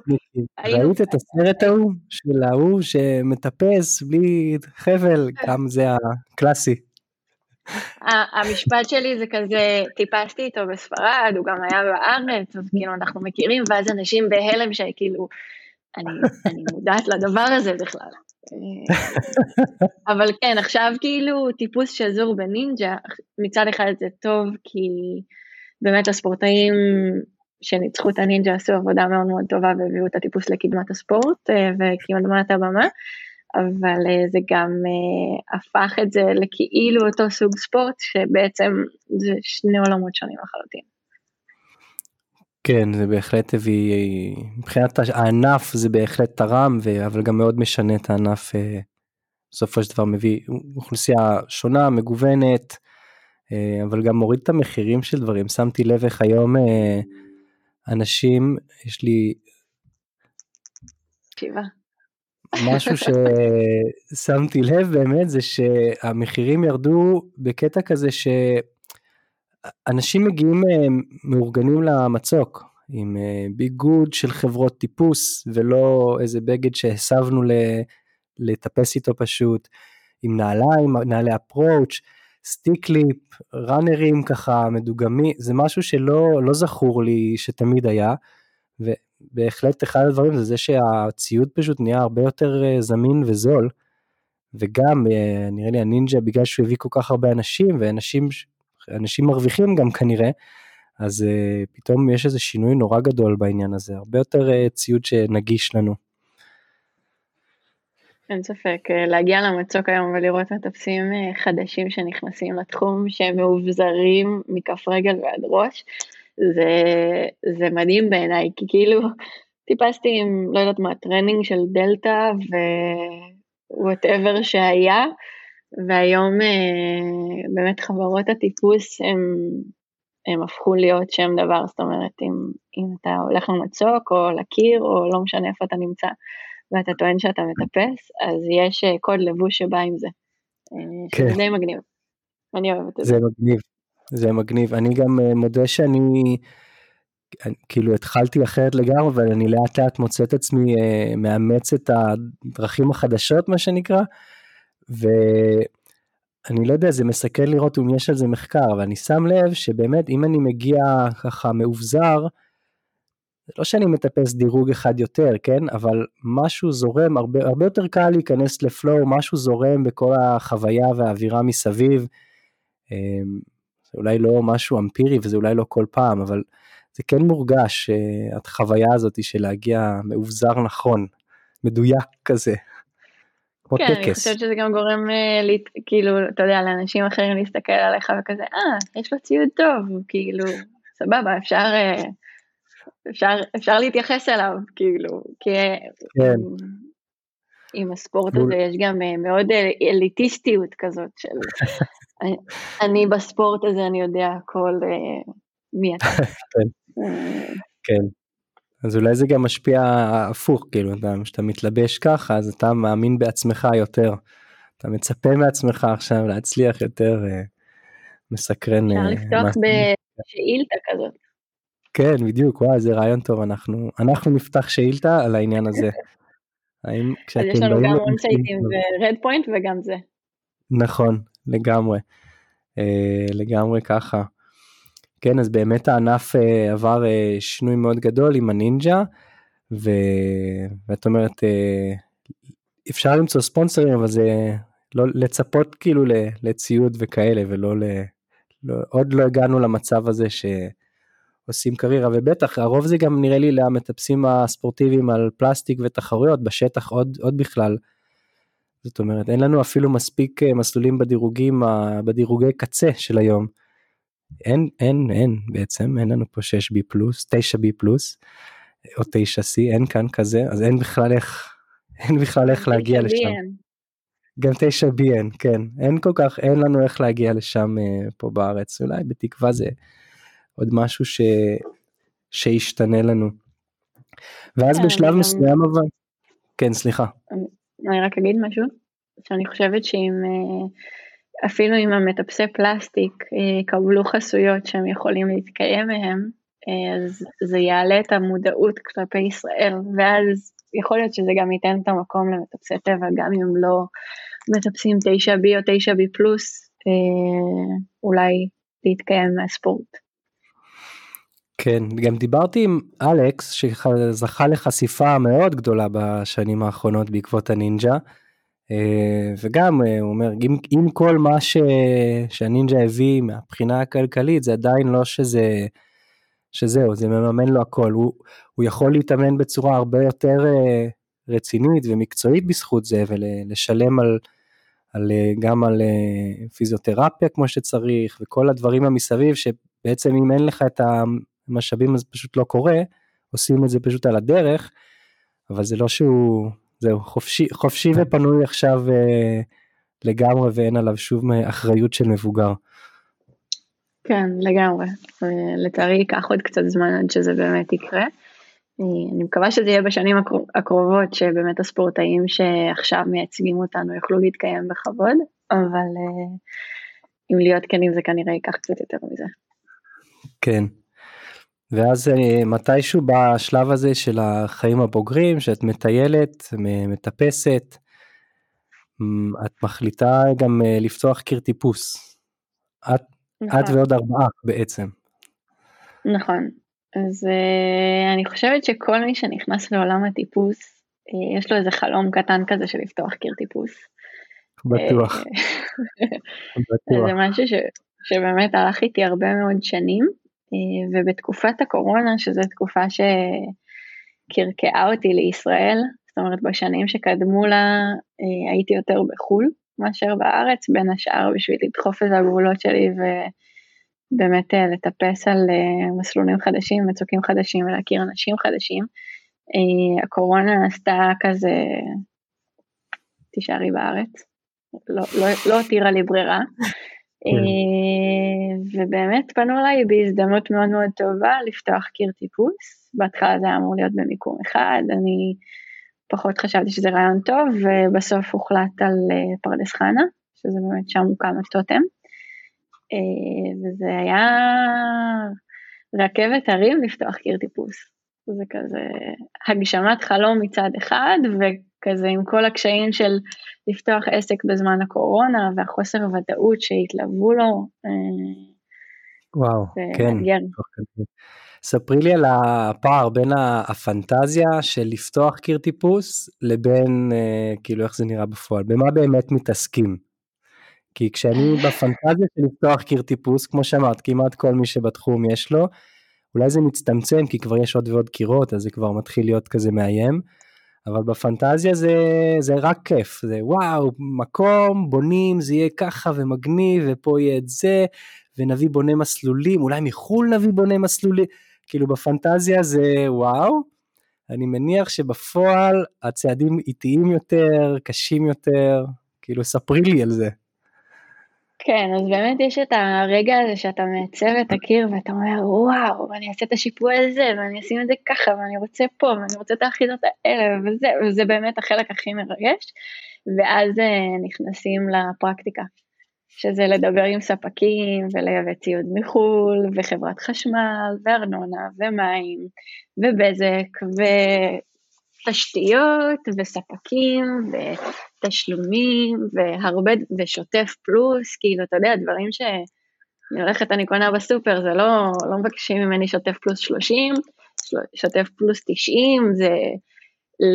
ראית את הסרט ההוא? של ההוא שמטפס בלי חבל, גם זה הקלאסי. המשפט שלי זה כזה, טיפסתי איתו בספרד, הוא גם היה בארץ, אז כאילו אנחנו מכירים, ואז אנשים בהלם שכאילו, אני מודעת לדבר הזה בכלל. אבל כן, עכשיו כאילו טיפוס שזור בנינג'ה, מצד אחד זה טוב כי באמת הספורטאים שניצחו את הנינג'ה עשו עבודה מאוד מאוד טובה והביאו את הטיפוס לקדמת הספורט אה, את הבמה, אבל אה, זה גם אה, הפך את זה לכאילו אותו סוג ספורט שבעצם זה שני עולמות שונים לחלוטין. כן, זה בהחלט הביא, מבחינת הענף זה בהחלט תרם, אבל גם מאוד משנה את הענף, אה, בסופו של דבר מביא אוכלוסייה שונה, מגוונת, אה, אבל גם מוריד את המחירים של דברים. שמתי לב איך היום אה, אנשים, יש לי... שבעה. משהו ששמתי לב באמת זה שהמחירים ירדו בקטע כזה ש... אנשים מגיעים אה, מאורגנים למצוק עם אה, ביגוד של חברות טיפוס ולא איזה בגד שהסבנו לטפס איתו פשוט, עם נעליים, נעלי approach, stick clip, ראנרים ככה מדוגמים, זה משהו שלא לא זכור לי שתמיד היה, ובהחלט אחד הדברים זה זה שהציוד פשוט נהיה הרבה יותר אה, זמין וזול, וגם נראה לי הנינג'ה בגלל שהוא הביא כל כך הרבה אנשים, ואנשים אנשים מרוויחים גם כנראה, אז uh, פתאום יש איזה שינוי נורא גדול בעניין הזה, הרבה יותר uh, ציוד שנגיש לנו. אין ספק, אה, להגיע למצוק היום ולראות מטפסים חדשים שנכנסים לתחום, שהם מאובזרים מכף רגל ועד ראש, זה, זה מדהים בעיניי, כי כאילו טיפסתי עם, לא יודעת מה, טרנינג של דלתא ו whatever שהיה, והיום אה, באמת חברות הטיפוס הם, הם הפכו להיות שם דבר, זאת אומרת, אם, אם אתה הולך למצוק או לקיר או לא משנה איפה אתה נמצא ואתה טוען שאתה מטפס, אז יש אה, קוד לבוש שבא עם זה. אה, כן. די מגניב. אני אוהבת את זה. זה מגניב, זה מגניב. אני גם מודה שאני, כאילו התחלתי אחרת לגמרי, אבל אני לאט לאט מוצא את עצמי מאמץ את הדרכים החדשות, מה שנקרא, ו... אני לא יודע, זה מסקרן לראות אם יש על זה מחקר, אבל אני שם לב שבאמת אם אני מגיע ככה מאובזר, זה לא שאני מטפס דירוג אחד יותר, כן? אבל משהו זורם, הרבה, הרבה יותר קל להיכנס לפלואו, משהו זורם בכל החוויה והאווירה מסביב. אמ, זה אולי לא משהו אמפירי וזה אולי לא כל פעם, אבל זה כן מורגש, אה, החוויה הזאת של להגיע מאובזר נכון, מדויק כזה. כמו כן, טקס. כן, אני חושבת שזה גם גורם, אה, לי, כאילו, אתה יודע, לאנשים אחרים להסתכל עליך וכזה, אה, יש לו ציוד טוב, כאילו, סבבה, אפשר, אה, אפשר, אפשר להתייחס אליו, כאילו, כי כן. עם, הספורט הזה יש גם אה, מאוד אליטיסטיות כזאת של, אני, אני בספורט הזה, אני יודע הכל, מי אתה. כן. אז אולי זה גם משפיע הפוך, כאילו, כשאתה מתלבש ככה, אז אתה מאמין בעצמך יותר. אתה מצפה מעצמך עכשיו להצליח יותר, אה, מסקרן. אפשר אה, לפתוח בשאילתה כזאת. כן, בדיוק, וואי, זה רעיון טוב, אנחנו, אנחנו נפתח שאילתה על העניין הזה. האם כשאתם אז יש לנו גם אונסייטים ורד פוינט וגם זה. נכון, לגמרי. אה, לגמרי ככה. כן, אז באמת הענף uh, עבר uh, שינוי מאוד גדול עם הנינג'ה, ו... ואת אומרת, uh, אפשר למצוא ספונסרים, אבל זה לא לצפות כאילו לציוד וכאלה, ולא ל... לא, עוד לא הגענו למצב הזה שעושים קריירה, ובטח הרוב זה גם נראה לי למטפסים הספורטיביים על פלסטיק ותחרויות, בשטח עוד, עוד בכלל. זאת אומרת, אין לנו אפילו מספיק מסלולים בדירוגים, בדירוגי קצה של היום. אין, אין, אין בעצם, אין לנו פה 6B פלוס, 9B פלוס, או 9C, אין כאן כזה, אז אין בכלל איך, אין בכלל איך להגיע לשם. גם 9BN, כן, אין כל כך, אין לנו איך להגיע לשם uh, פה בארץ, אולי בתקווה זה עוד משהו ש, שישתנה לנו. ואז כן, בשלב מסוים אבל, כן סליחה. אני רק אגיד משהו, שאני חושבת שאם uh, אפילו אם המטפסי פלסטיק יקבלו אה, חסויות שהם יכולים להתקיים מהם, אה, אז זה יעלה את המודעות כלפי ישראל, ואז יכול להיות שזה גם ייתן את המקום למטפסי טבע, גם אם לא מטפסים 9B או 9B פלוס, אה, אולי להתקיים מהספורט. כן, גם דיברתי עם אלכס שזכה לחשיפה מאוד גדולה בשנים האחרונות בעקבות הנינג'ה. אה, וגם אה, הוא אומר אם, אם כל מה ש, שהנינג'ה הביא מהבחינה הכלכלית זה עדיין לא שזה שזהו זה מממן לו הכל. הוא, הוא יכול להתאמן בצורה הרבה יותר אה, רצינית ומקצועית בזכות זה ולשלם על, על גם על פיזיותרפיה כמו שצריך וכל הדברים המסביב שבעצם אם אין לך את המשאבים אז פשוט לא קורה עושים את זה פשוט על הדרך אבל זה לא שהוא זהו, חופשי, חופשי ופנוי עכשיו אה, לגמרי ואין עליו שוב אחריות של מבוגר. כן, לגמרי. לצערי ייקח עוד קצת זמן עד שזה באמת יקרה. אני מקווה שזה יהיה בשנים הקרובות, שבאמת הספורטאים שעכשיו מייצגים אותנו יוכלו להתקיים בכבוד, אבל אה, אם להיות כנים זה כנראה ייקח קצת יותר מזה. כן, ואז אה, מתישהו בשלב הזה של החיים הבוגרים, שאת מטיילת, מטפסת, את מחליטה גם אה, לפתוח קיר טיפוס. את, נכון. את ועוד ארבעה בעצם. נכון. אז uh, אני חושבת שכל מי שנכנס לעולם הטיפוס, יש לו איזה חלום קטן כזה של לפתוח קיר טיפוס. בטוח. בטוח. זה משהו ש, שבאמת הלך איתי הרבה מאוד שנים. אה, ובתקופת הקורונה, שזו תקופה שקרקעה אותי לישראל, זאת אומרת בשנים שקדמו לה אה, הייתי יותר בחו"ל מאשר בארץ, בין השאר בשביל לדחוף את הגבולות שלי ובאמת אה, לטפס על מסלולים חדשים, מצוקים חדשים ולהכיר אנשים חדשים. הקורונה עשתה כזה, תישארי בארץ, לא, לא, לא הותירה לי ברירה. כן. ובאמת פנו אליי בהזדמנות מאוד מאוד טובה לפתוח קיר טיפוס. בהתחלה זה היה אמור להיות במיקום אחד, אני פחות חשבתי שזה רעיון טוב, ובסוף הוחלט על פרדס חנה, שזה באמת שם מוקם הטוטם. וזה היה רכבת הרים לפתוח קיר טיפוס. זה כזה הגשמת חלום מצד אחד, וכזה עם כל הקשיים של לפתוח עסק בזמן הקורונה והחוסר ודאות שהתלוו לו. אה, וואו, כן. ספרי לי על הפער בין הפנטזיה של לפתוח קיר טיפוס לבין אה, כאילו איך זה נראה בפועל, במה באמת מתעסקים. כי כשאני בפנטזיה של לפתוח קיר טיפוס, כמו שאמרת, כמעט כל מי שבתחום יש לו, אולי זה מצטמצם כי כבר יש עוד ועוד קירות, אז זה כבר מתחיל להיות כזה מאיים. אבל בפנטזיה זה, זה רק כיף, זה וואו, מקום, בונים, זה יהיה ככה ומגניב, ופה יהיה את זה, ונביא בוני מסלולים, אולי מחו"ל נביא בוני מסלולים, כאילו בפנטזיה זה וואו, אני מניח שבפועל הצעדים איטיים יותר, קשים יותר, כאילו ספרי לי על זה. כן, אז באמת יש את הרגע הזה שאתה מעצב את הקיר ואתה אומר, וואו, אני אעשה את השיפוע הזה, ואני אשים את זה ככה, ואני רוצה פה, ואני רוצה את האחידות האלה, וזה, וזה באמת החלק הכי מרגש, ואז אה, נכנסים לפרקטיקה, שזה לדבר עם ספקים, ולייבא ציוד מחו"ל, וחברת חשמל, וארנונה, ומים, ובזק, תשתיות וספקים ותשלומים והרבה ושוטף פלוס כאילו אתה יודע דברים שאני הולכת אני קונה בסופר זה לא לא מבקשים ממני שוטף פלוס 30 שוטף פלוס 90 זה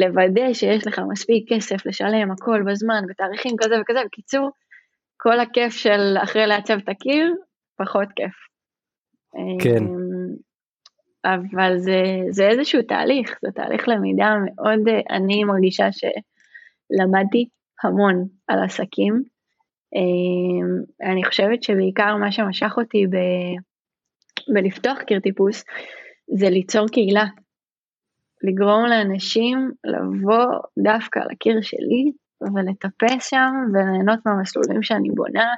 לוודא שיש לך מספיק כסף לשלם הכל בזמן בתאריכים כזה וכזה בקיצור כל הכיף של אחרי לעצב את הקיר פחות כיף. כן. אמ, אבל זה, זה איזשהו תהליך, זה תהליך למידה מאוד, אני מרגישה שלמדתי המון על עסקים. אמ, אני חושבת שבעיקר מה שמשך אותי ב, בלפתוח קיר טיפוס זה ליצור קהילה, לגרום לאנשים לבוא דווקא לקיר שלי ולטפס שם וליהנות מהמסלולים שאני בונה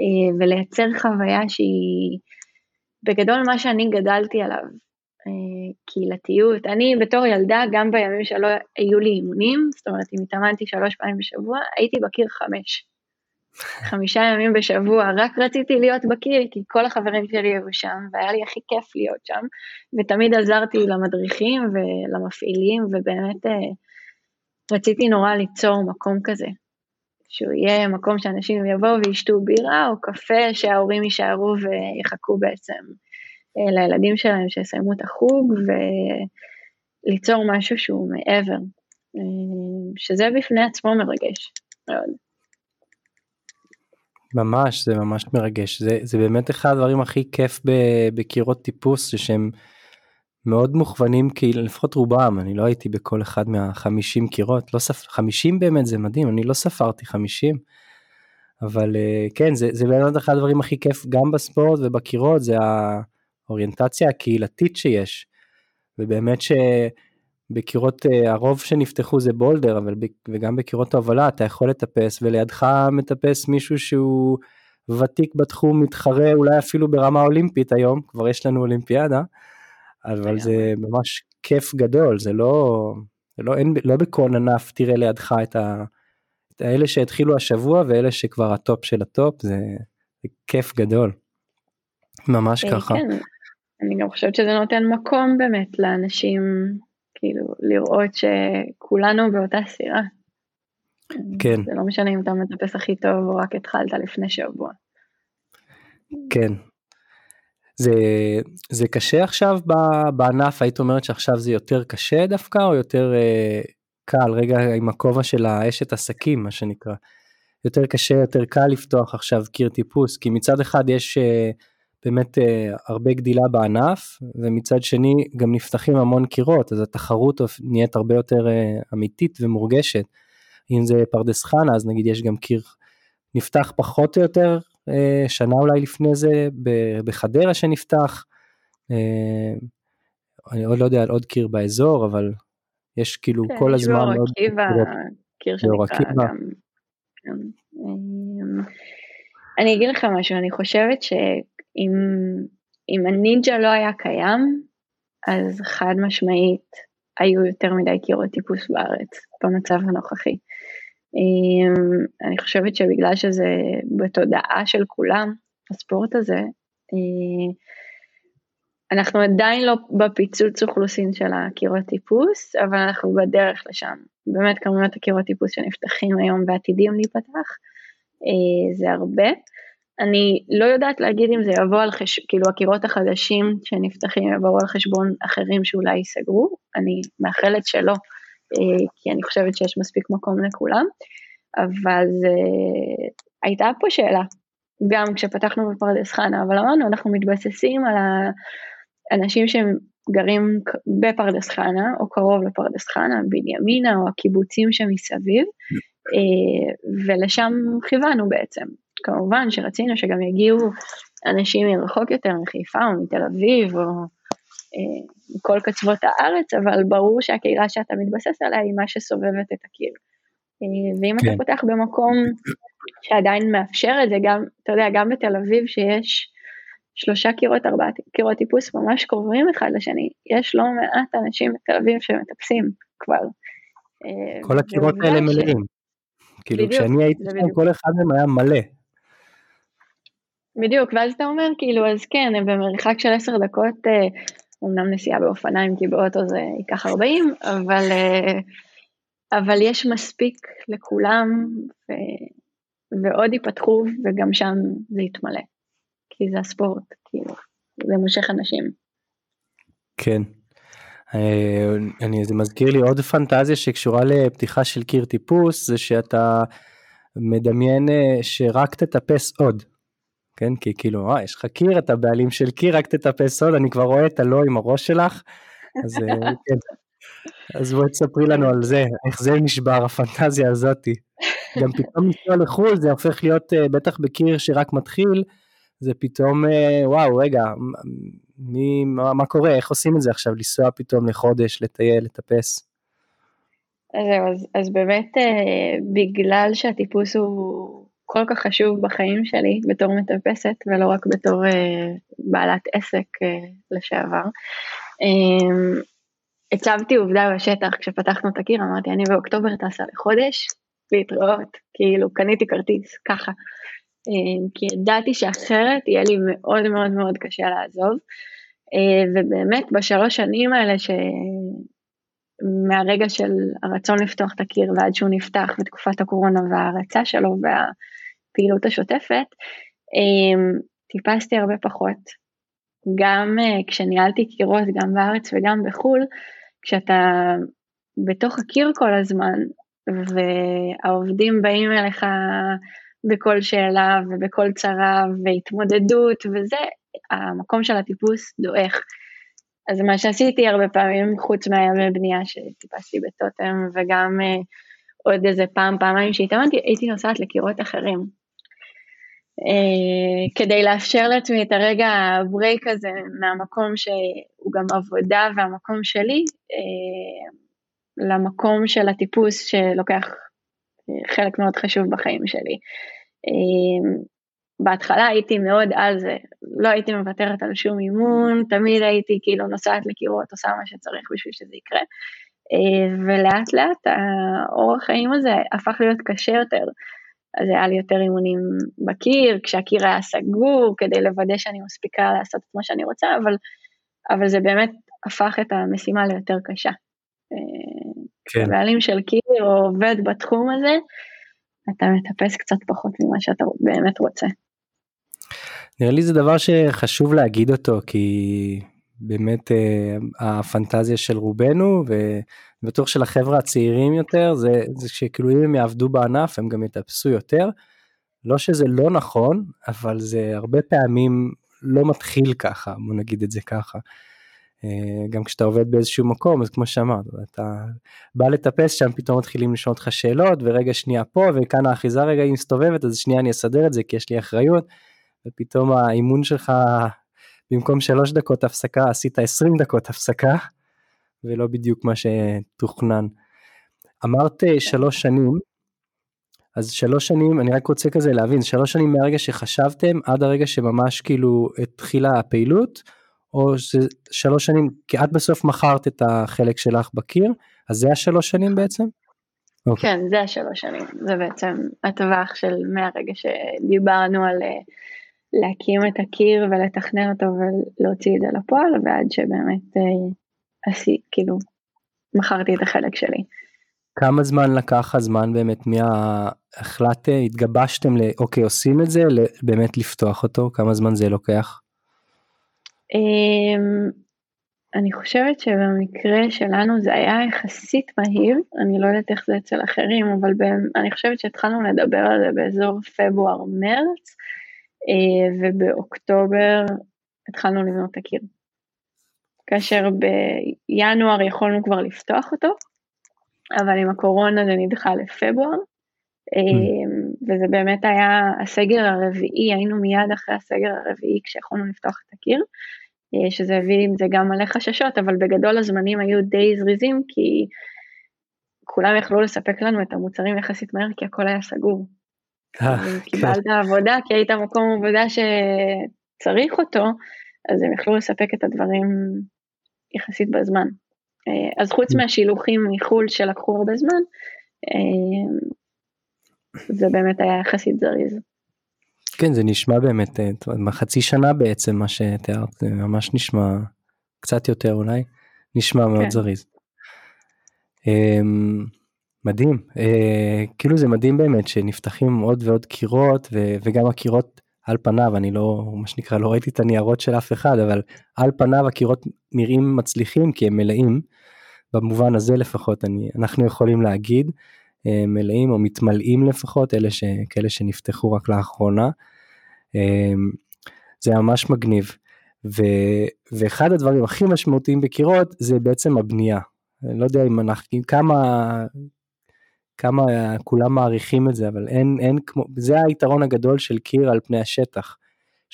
אה, ולייצר חוויה שהיא בגדול מה שאני גדלתי עליו קהילתיות. אני בתור ילדה, גם בימים שלא היו לי אימונים, זאת אומרת אם התאמנתי שלוש פעמים בשבוע, הייתי בקיר חמש. חמישה ימים בשבוע, רק רציתי להיות בקיר כי כל החברים שלי היו שם והיה לי הכי כיף להיות שם ותמיד עזרתי למדריכים ולמפעילים ובאמת אה, רציתי נורא ליצור מקום כזה, שהוא יהיה מקום שאנשים יבואו וישתו בירה או קפה שההורים יישארו ויחכו בעצם אה, לילדים שלהם שיסיימו את החוג וליצור משהו שהוא מעבר, אה, שזה בפני עצמו מרגש מאוד. ממש, זה ממש מרגש. זה, זה באמת אחד הדברים הכי כיף בקירות טיפוס, שהם מאוד מוכוונים, כי לפחות רובם, אני לא הייתי בכל אחד מהחמישים קירות, לא ספ... 50 באמת זה מדהים, אני לא ספרתי 50, אבל אה, כן, זה, זה באמת אחד הדברים הכי כיף גם בספורט ובקירות, זה ה... האוריינטציה הקהילתית שיש. ובאמת שבקירות אה, הרוב שנפתחו זה בולדר אבל וגם בקירות ההובלה אתה יכול לטפס ולידך מטפס מישהו שהוא ותיק בתחום מתחרה אולי אפילו ברמה אולימפית היום כבר יש לנו אולימפיאדה. אבל זה ממש כיף גדול זה לא זה לא אין לא בכל ענף תראה לידך את, ה, את האלה שהתחילו השבוע ואלה שכבר ה top של ה top זה, זה כיף גדול. ממש אה, ככה. כן. אני גם חושבת שזה נותן מקום באמת לאנשים, כאילו, לראות שכולנו באותה סירה. כן. זה לא משנה אם אתה מטפס הכי טוב או רק התחלת לפני שבוע. כן. זה, זה קשה עכשיו בענף, היית אומרת שעכשיו זה יותר קשה דווקא או יותר אה, קל, רגע עם הכובע של האשת עסקים מה שנקרא. יותר קשה, יותר קל לפתוח עכשיו קיר טיפוס, כי מצד אחד יש אה, באמת אה, הרבה גדילה בענף ומצד שני גם נפתחים המון קירות אז התחרות נהיית הרבה יותר אה, אמיתית ומורגשת. אם זה פרדס חנה אז נגיד יש גם קיר נפתח פחות או יותר אה, שנה אולי לפני זה בחדרה שנפתח. אני עוד לא יודע על עוד קיר באזור אבל יש כאילו כן, כל הזמן עוד... כן, יש באור עקיבא, קיר שנקרא גם. אני אגיד לך משהו, אני חושבת שאם הנינג'ה לא היה קיים, אז חד משמעית היו יותר מדי קירות טיפוס בארץ במצב הנוכחי. אני חושבת שבגלל שזה בתודעה של כולם, הספורט הזה, אנחנו עדיין לא בפיצוץ אוכלוסין של הקירות טיפוס, אבל אנחנו בדרך לשם. באמת כמויות הקירות טיפוס שנפתחים היום ועתידים להיפתח, אה, זה הרבה. אני לא יודעת להגיד אם זה יבוא על חשבון, כאילו הקירות החדשים שנפתחים יבואו על חשבון אחרים שאולי ייסגרו, אני מאחלת שלא, אה, כי אני חושבת שיש מספיק מקום לכולם, אבל הייתה פה שאלה, גם כשפתחנו בפרדס חנה, אבל אמרנו אנחנו מתבססים על האנשים שהם גרים בפרדס חנה או קרוב לפרדס חנה, בנימינה או הקיבוצים שמסביב, אה, ולשם כיוונו בעצם. כמובן שרצינו שגם יגיעו אנשים מרחוק יותר, מחיפה או מתל אביב או אה, מכל קצוות הארץ, אבל ברור שהקהילה שאתה מתבסס עליה היא מה שסובבת את הקיר. אה, ואם כן. אתה פותח במקום שעדיין מאפשר את זה, גם, אתה יודע, גם בתל אביב שיש שלושה קירות, ארבעה קירות טיפוס ממש קרובים אחד לשני, יש לא מעט אנשים בתל אביב שמטפסים כבר. אה, כל הקירות האלה מלאים. כאילו כשאני הייתי שם כל אחד מהם היה מלא. בדיוק, ואז אתה אומר כאילו, אז כן, הם במרחק של עשר דקות, אומנם נסיעה באופניים כי באוטו זה ייקח 40, אבל אבל יש מספיק לכולם, ו... ועוד ייפתחו, וגם שם זה יתמלא. כי זה הספורט, כאילו, זה מושך אנשים. כן. אה, אני, זה מזכיר לי עוד פנטזיה שקשורה לפתיחה של קיר טיפוס, זה שאתה מדמיין אה, שרק תטפס עוד. כן, כי כאילו, אה, יש לך קיר, אתה בעלים של קיר, רק תטפס עוד, אני כבר רואה את הלא עם הראש שלך, אז אה, כן, אז בואי תספרי לנו על זה, איך זה נשבר, הפנטזיה הזאתי. גם פתאום לנסוע לחו"ל זה הופך להיות, אה, בטח בקיר שרק מתחיל, זה פתאום, אה, וואו, רגע, מי, מה, מה קורה, איך עושים את זה עכשיו, לנסוע פתאום לחודש, לטייל, לטפס? זהו, אז, אז באמת בגלל שהטיפוס הוא כל כך חשוב בחיים שלי בתור מטפסת ולא רק בתור בעלת עסק לשעבר, הצבתי עובדה בשטח כשפתחנו את הקיר, אמרתי אני באוקטובר טסה לחודש, להתראות, כאילו קניתי כרטיס, ככה. אה, כי ידעתי שאחרת יהיה לי מאוד מאוד מאוד קשה לעזוב. אה, ובאמת בשלוש שנים האלה שמהרגע של הרצון לפתוח את הקיר ועד שהוא נפתח בתקופת הקורונה וההרצה שלו והפעילות השוטפת, אה, טיפסתי הרבה פחות. גם כשניהלתי קירות גם בארץ וגם בחו"ל, כשאתה בתוך הקיר כל הזמן, והעובדים באים אליך בכל שאלה ובכל צרה והתמודדות וזה, המקום של הטיפוס דועך. אז מה שעשיתי הרבה פעמים, חוץ מהימי בנייה שטיפסתי בטוטם וגם uh, עוד איזה פעם, פעמיים שהתאמנתי, הייתי נוסעת לקירות אחרים. Uh, כדי לאפשר לעצמי את הרגע הברייק הזה מהמקום שהוא גם עבודה והמקום שלי, uh, למקום של הטיפוס שלוקח אה, חלק מאוד חשוב בחיים שלי. אה, בהתחלה הייתי מאוד על זה, לא הייתי מוותרת על שום אימון, תמיד הייתי כאילו נוסעת לקירות, עושה מה שצריך בשביל שזה יקרה. אה, ולאט לאט האורח חיים הזה הפך להיות קשה יותר. אז היה לי יותר אימונים בקיר, כשהקיר היה סגור, כדי לוודא שאני מספיקה לעשות את מה שאני רוצה, אבל, אבל זה באמת הפך את המשימה ליותר קשה. כן. בעלים של קיר או עובד בתחום הזה, אתה מטפס קצת פחות ממה שאתה באמת רוצה. נראה לי זה דבר שחשוב להגיד אותו כי באמת אה, הפנטזיה של רובנו ובטוח של החבר'ה הצעירים יותר זה, זה שכאילו אם הם יעבדו בענף הם גם יטפסו יותר. לא שזה לא נכון אבל זה הרבה פעמים לא מתחיל ככה בוא נגיד את זה ככה. אה, גם כשאתה עובד באיזשהו מקום אז כמו שאמרת אתה בא לטפס שם פתאום מתחילים לשאול אותך שאלות ורגע שנייה פה וכאן האחיזה רגע היא מסתובבת אז שנייה אני אסדר את זה כי יש לי אחריות ופתאום האימון שלך במקום שלוש דקות הפסקה עשית 20 דקות הפסקה ולא בדיוק מה שתוכנן. אמרת אה, שלוש שנים, אז שלוש שנים, אני רק רוצה כזה להבין, שלוש שנים מהרגע שחשבתם עד הרגע שממש כאילו התחילה הפעילות, או שלוש שנים, כי את בסוף מכרת את החלק שלך בקיר, אז זה השלוש שנים בעצם? Okay. כן, זה השלוש שנים, זה בעצם הטווח של מהרגע שדיברנו על אה, להקים את הקיר ולתכנן אותו ולהוציא את זה לפועל, ועד שבאמת אה, עשי, כאילו, מכרתי את החלק שלי. כמה זמן לקח הזמן באמת מהחלטת, התגבשתם לאוקיי עושים את זה, באמת לפתוח אותו, כמה זמן זה לוקח? אמ, אני חושבת שבמקרה שלנו זה היה יחסית מהיר, אני לא יודעת איך זה אצל אחרים, אבל אני חושבת שהתחלנו לדבר על זה באזור פברואר-מרץ, אה, ובאוקטובר התחלנו לבנות את הקיר. כאשר בינואר יכולנו כבר לפתוח אותו, אבל עם הקורונה זה נדחה לפברואר, mm. וזה באמת היה הסגר הרביעי, היינו מיד אחרי הסגר הרביעי כשיכולנו לפתוח את הקיר, אה, שזה הביא עם זה גם מלא חששות, אבל בגדול הזמנים היו די זריזים, כי כולם יכלו לספק לנו את המוצרים יחסית מהר, כי הכל היה סגור. אה, קיבלת כן. עבודה, כי היית מקום עבודה שצריך אותו, אז הם יכלו לספק את הדברים יחסית בזמן. אה, אז חוץ. מהשילוחים מחו"ל שלקחו הרבה זמן, זה באמת היה יחסית זריז. כן זה נשמע באמת אה, חצי שנה בעצם מה שתיארת זה ממש נשמע קצת יותר אולי נשמע מאוד כן. זריז. אמ, מדהים אה, כאילו זה מדהים באמת שנפתחים עוד ועוד קירות וגם הקירות על פניו אני לא מה שנקרא לא ראיתי את הניירות של אף אחד אבל על פניו הקירות נראים מצליחים כי הם מלאים במובן הזה לפחות אני אנחנו יכולים להגיד אה, מלאים או מתמלאים לפחות, אלה ש, כאלה שנפתחו רק לאחרונה. אה, זה ממש מגניב. ו, ואחד הדברים הכי משמעותיים בקירות זה בעצם הבנייה. אני לא יודע אם אנחנו, כמה, כמה כולם מעריכים את זה, אבל אין, אין כמו, זה היתרון הגדול של קיר על פני השטח.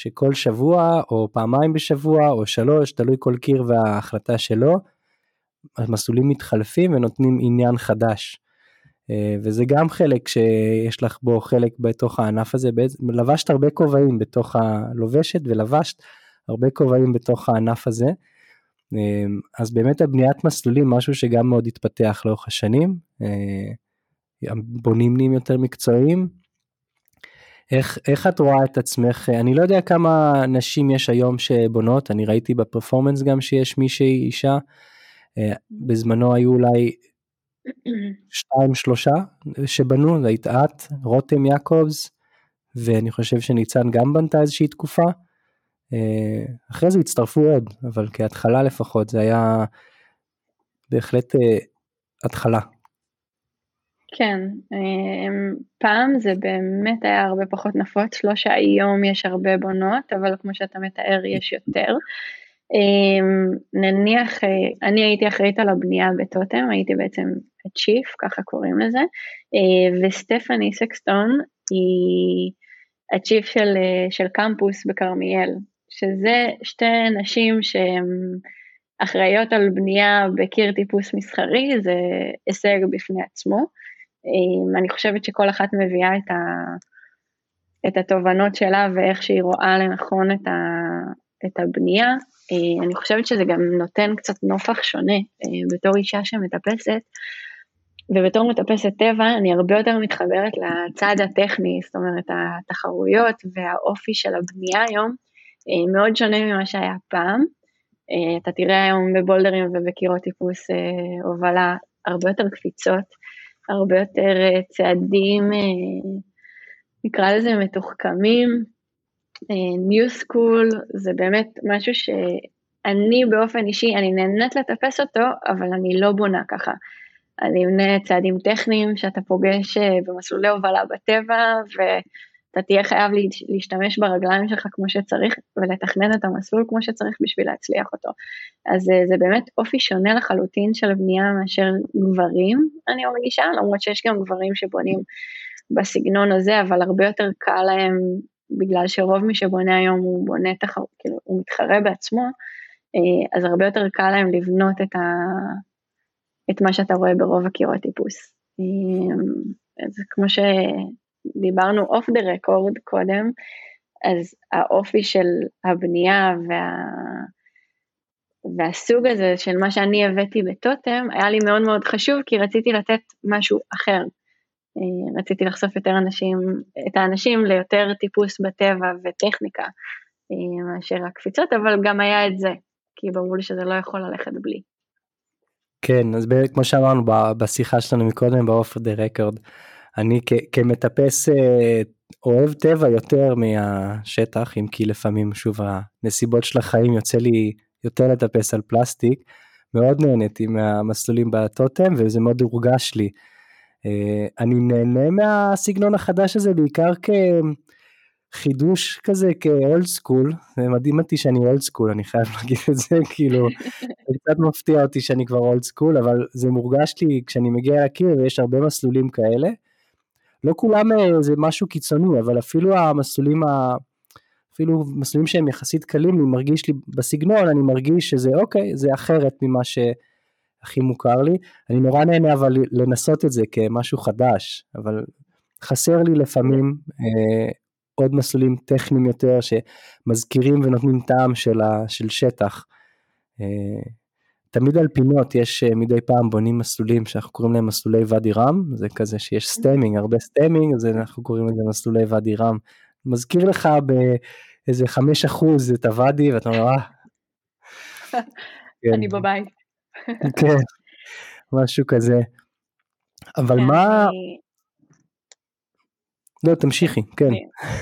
שכל שבוע או פעמיים בשבוע או שלוש, תלוי כל קיר וההחלטה שלו, המסלולים מתחלפים ונותנים עניין חדש. אה, וזה גם חלק שיש לך בו חלק בתוך הענף הזה, לבשת הרבה כובעים בתוך הלובשת ולבשת הרבה כובעים בתוך הענף הזה. אה, אז באמת הבניית מסלולים משהו שגם מאוד התפתח לאורך השנים, אה, בונים נהיים יותר מקצועיים. איך, איך את רואה את עצמך, אני לא יודע כמה נשים יש היום שבונות, אני ראיתי בפרפורמנס גם שיש מישהי אישה, בזמנו היו אולי שתיים שלושה שבנו, היית את, רותם יעקובס, ואני חושב שניצן גם בנתה איזושהי תקופה. אה, אחרי זה הצטרפו עוד, אבל כהתחלה לפחות זה היה בהחלט אה, התחלה. כן, אה, פעם זה באמת היה הרבה פחות נפוץ, לא שהיום יש הרבה בונות, אבל כמו שאתה מתאר יש יותר. אמ, נניח, אה, אני הייתי אחראית על הבנייה בטוטם, הייתי בעצם הצ'יף, ככה קוראים לזה, אה, וסטפני סקסטון היא הצ'יף של, אה, של קמפוס בכרמיאל, שזה שתי נשים שהן אחראיות על בנייה בקיר טיפוס מסחרי, זה הישג בפני עצמו. אמ, אני חושבת שכל אחת מביאה את, ה, את התובנות שלה ואיך שהיא רואה לנכון את, ה, את הבנייה. אה, אני חושבת שזה גם נותן קצת נופח שונה אה, בתור אישה שמטפסת, ובתור מטפסת טבע אני הרבה יותר מתחברת לצד הטכני, זאת אומרת התחרויות והאופי של הבנייה היום אה, מאוד שונה ממה שהיה פעם. אתה תראה היום בבולדרים ובקירות טיפוס הובלה הרבה יותר קפיצות, הרבה יותר צעדים, נקרא לזה מתוחכמים, ניו uh, סקול זה באמת משהו שאני באופן אישי, אני נהנית לטפס אותו, אבל אני לא בונה ככה. אני אמנה צעדים טכניים שאתה פוגש במסלולי הובלה בטבע, ואתה תהיה חייב להשתמש ברגליים שלך כמו שצריך, ולתכנן את המסלול כמו שצריך בשביל להצליח אותו. אז uh, זה באמת אופי שונה לחלוטין של בנייה מאשר גברים, אני מרגישה, למרות שיש גם גברים שבונים בסגנון הזה, אבל הרבה יותר קל להם בגלל שרוב מי שבונה היום הוא בונה תחרות, כאילו הוא מתחרה בעצמו, אז הרבה יותר קל להם לבנות את, ה, את מה שאתה רואה ברוב הקירות טיפוס. אז כמו שדיברנו אוף דה רקורד קודם, אז האופי של הבנייה וה... והסוג הזה של מה שאני הבאתי בטוטם היה לי מאוד מאוד חשוב כי רציתי לתת משהו אחר. אה, רציתי לחשוף יותר אנשים, את האנשים ליותר טיפוס בטבע וטכניקה אה, מאשר הקפיצות, אבל גם היה את זה, כי ברור לי שזה לא יכול ללכת בלי. כן, אז כמו שאמרנו בשיחה שלנו מקודם באוף דה רקורד, אני כמטפס אה, אוהב טבע יותר מהשטח, אם כי לפעמים שוב הנסיבות של החיים יוצא לי יותר לטפס על פלסטיק. מאוד נהניתי מהמסלולים בטוטם וזה מאוד הורגש לי. אה, אני נהנה מהסגנון החדש הזה בעיקר כחידוש כזה כ old school, זה מדהים אותי שאני old school, אני חייב להגיד את זה, כאילו, זה קצת מפתיע אותי שאני כבר old school, אבל זה מורגש לי כשאני מגיע לקיר ויש הרבה מסלולים כאלה. לא כולם אה, זה משהו קיצוני, אבל אפילו המסלולים ה... אפילו מסלולים שהם יחסית קלים, אני מרגיש לי בסגנון, אני מרגיש שזה אוקיי, זה אחרת ממה שהכי מוכר לי. אני נורא נהנה אבל לנסות את זה כמשהו חדש, אבל חסר לי לפעמים אה, עוד מסלולים טכניים יותר שמזכירים ונותנים טעם של, ה, של שטח. אה, תמיד על פינות יש אה, מדי פעם בונים מסלולים שאנחנו קוראים להם מסלולי ואדי רם, זה כזה שיש stemming, הרבה stemming, אז אנחנו קוראים לזה מסלולי ואדי רם. מזכיר לך באיזה חמש אחוז את הוואדי ואתה אומר, אה. אני בבית. כן, משהו כזה. אבל כן, מה... לא, תמשיכי, כן.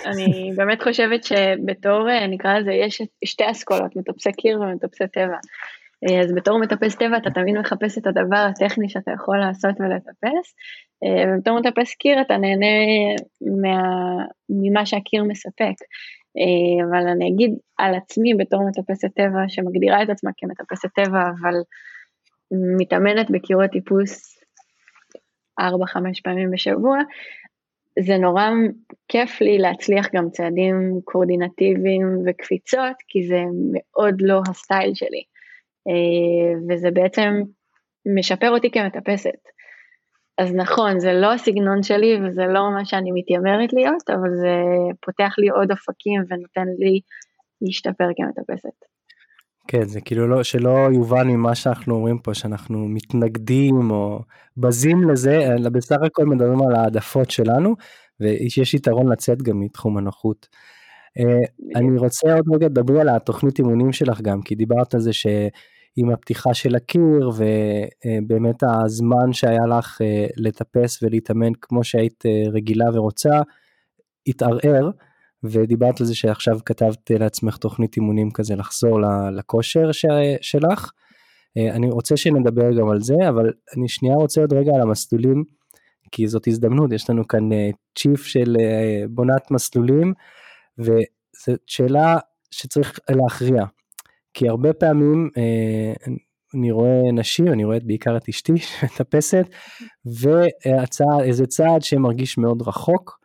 אני באמת חושבת שבתור, אה, נקרא לזה, יש שתי אסכולות, מטפסי קיר ומטפסי טבע. אה, אז בתור מטפס טבע אתה תמיד מחפש את הדבר הטכני שאתה יכול לעשות ולטפס, אה, ובתור מטפס קיר אתה נהנה מה, ממה שהקיר מספק. אה, אבל אני אגיד על עצמי בתור מטפסת טבע שמגדירה את עצמה כמטפסת טבע, אבל מתאמנת בקירות טיפוס 4-5 פעמים בשבוע, זה נורא כיף לי להצליח גם צעדים קואורדינטיביים וקפיצות, כי זה מאוד לא הסטייל שלי. אה, וזה בעצם משפר אותי כמטפסת. אז נכון, זה לא הסגנון שלי וזה לא מה שאני מתיימרת להיות, אבל זה פותח לי עוד אופקים ונותן לי להשתפר כמטפסת. כן, זה כאילו לא, שלא יובן ממה שאנחנו אומרים פה, שאנחנו מתנגדים או בזים לזה, אלא בסך הכל מדברים על העדפות שלנו, ויש יתרון לצאת גם מתחום הנוחות. אה, אני רוצה עוד רגע לדבר על התוכנית אימונים שלך גם, כי דיברת על זה שעם הפתיחה של הקיר ובאמת הזמן שהיה לך אה, לטפס ולהתאמן כמו שהיית אה, רגילה ורוצה, התערער. ודיברת על זה שעכשיו כתבת לעצמך תוכנית אימונים כזה לחזור לכושר שלך. אני רוצה שנדבר גם על זה, אבל אני שנייה רוצה עוד רגע על המסלולים, כי זאת הזדמנות, יש לנו כאן צ'יף של בונת מסלולים, וזו שאלה שצריך להכריע. כי הרבה פעמים אה, אני רואה נשים, אני רואה בעיקר את אשתי שמטפסת, ואיזה צעד שמרגיש מאוד רחוק,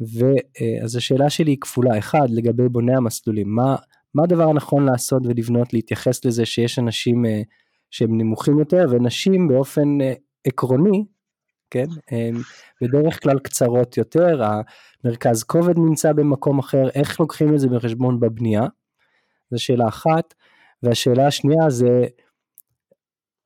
ואז השאלה שלי היא כפולה, אחד לגבי בוני המסלולים, מה, מה הדבר הנכון לעשות ולבנות, להתייחס לזה שיש אנשים אה, שהם נמוכים יותר, ונשים באופן אה, עקרוני כן? בדרך כלל קצרות יותר, המרכז כובד נמצא במקום אחר, איך לוקחים את זה בחשבון בבנייה? זו שאלה אחת. והשאלה השנייה זה,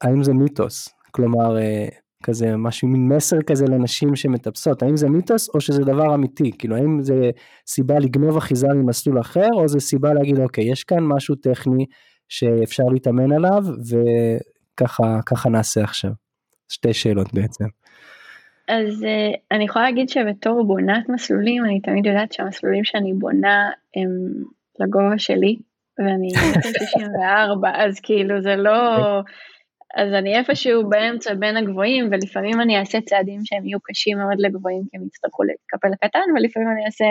האם זה מיתוס? כלומר, אה, כזה משהו, מין מסר כזה לנשים שמטפסות, האם זה מיתוס או שזה דבר אמיתי? כאילו, האם זה סיבה לגנוב אחיזה ממסלול אחר, או זה סיבה להגיד, אוקיי, יש כאן משהו טכני שאפשר להתאמן עליו, וככה נעשה עכשיו. שתי שאלות בעצם. אז uh, אני יכולה להגיד שבתור בונת מסלולים, אני תמיד יודעת שהמסלולים שאני בונה הם לגובה שלי, ואני 64, אז כאילו זה לא... אז אני איפשהו באמצע בין הגבוהים, ולפעמים אני אעשה צעדים שהם יהיו קשים מאוד לגבוהים, כי הם יצטרכו לקפל קטן, ולפעמים אני אעשה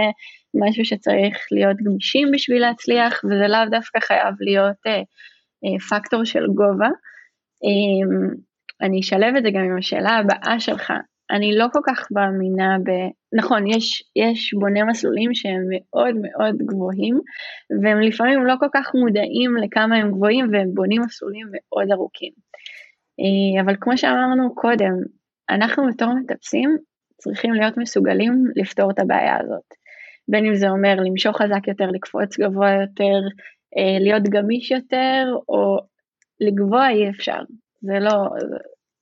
משהו שצריך להיות גמישים בשביל להצליח, וזה לאו דווקא חייב להיות uh, uh, פקטור של גובה. Um, אני אשלב את זה גם עם השאלה הבאה שלך, אני לא כל כך מאמינה ב... נכון, יש, יש בוני מסלולים שהם מאוד מאוד גבוהים, והם לפעמים לא כל כך מודעים לכמה הם גבוהים, והם בונים מסלולים מאוד ארוכים. אה, אבל כמו שאמרנו קודם, אנחנו בתור מטפסים צריכים להיות מסוגלים לפתור את הבעיה הזאת. בין אם זה אומר למשוך חזק יותר, לקפוץ גבוה יותר, אה, להיות גמיש יותר, או לגבוה אי אפשר. זה לא,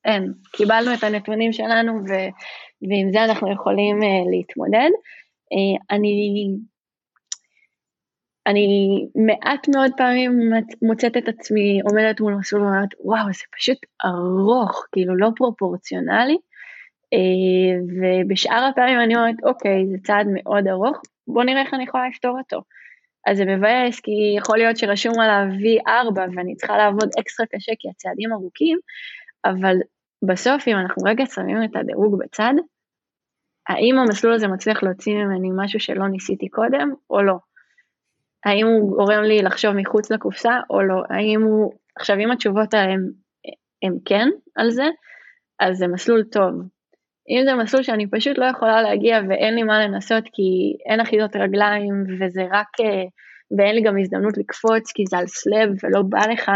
אין. קיבלנו את הנתונים שלנו ו, ועם זה אנחנו יכולים uh, להתמודד. Uh, אני, אני מעט מאוד פעמים מוצאת את עצמי עומדת מול מסלול ואומרת וואו זה פשוט ארוך, כאילו לא פרופורציונלי. Uh, ובשאר הפעמים אני אומרת אוקיי זה צעד מאוד ארוך, בוא נראה איך אני יכולה לפתור אותו. אז זה מבאס כי יכול להיות שרשום עליו V4 ואני צריכה לעבוד אקסטרה קשה כי הצעדים ארוכים, אבל בסוף אם אנחנו רגע שמים את הדירוג בצד, האם המסלול הזה מצליח להוציא ממני משהו שלא ניסיתי קודם או לא? האם הוא גורם לי לחשוב מחוץ לקופסה או לא? האם הוא... עכשיו אם התשובות הן הם כן על זה, אז זה מסלול טוב. אם זה מסלול שאני פשוט לא יכולה להגיע ואין לי מה לנסות כי אין אחידות רגליים וזה רק, אה, ואין לי גם הזדמנות לקפוץ כי זה על סלב ולא בא לך,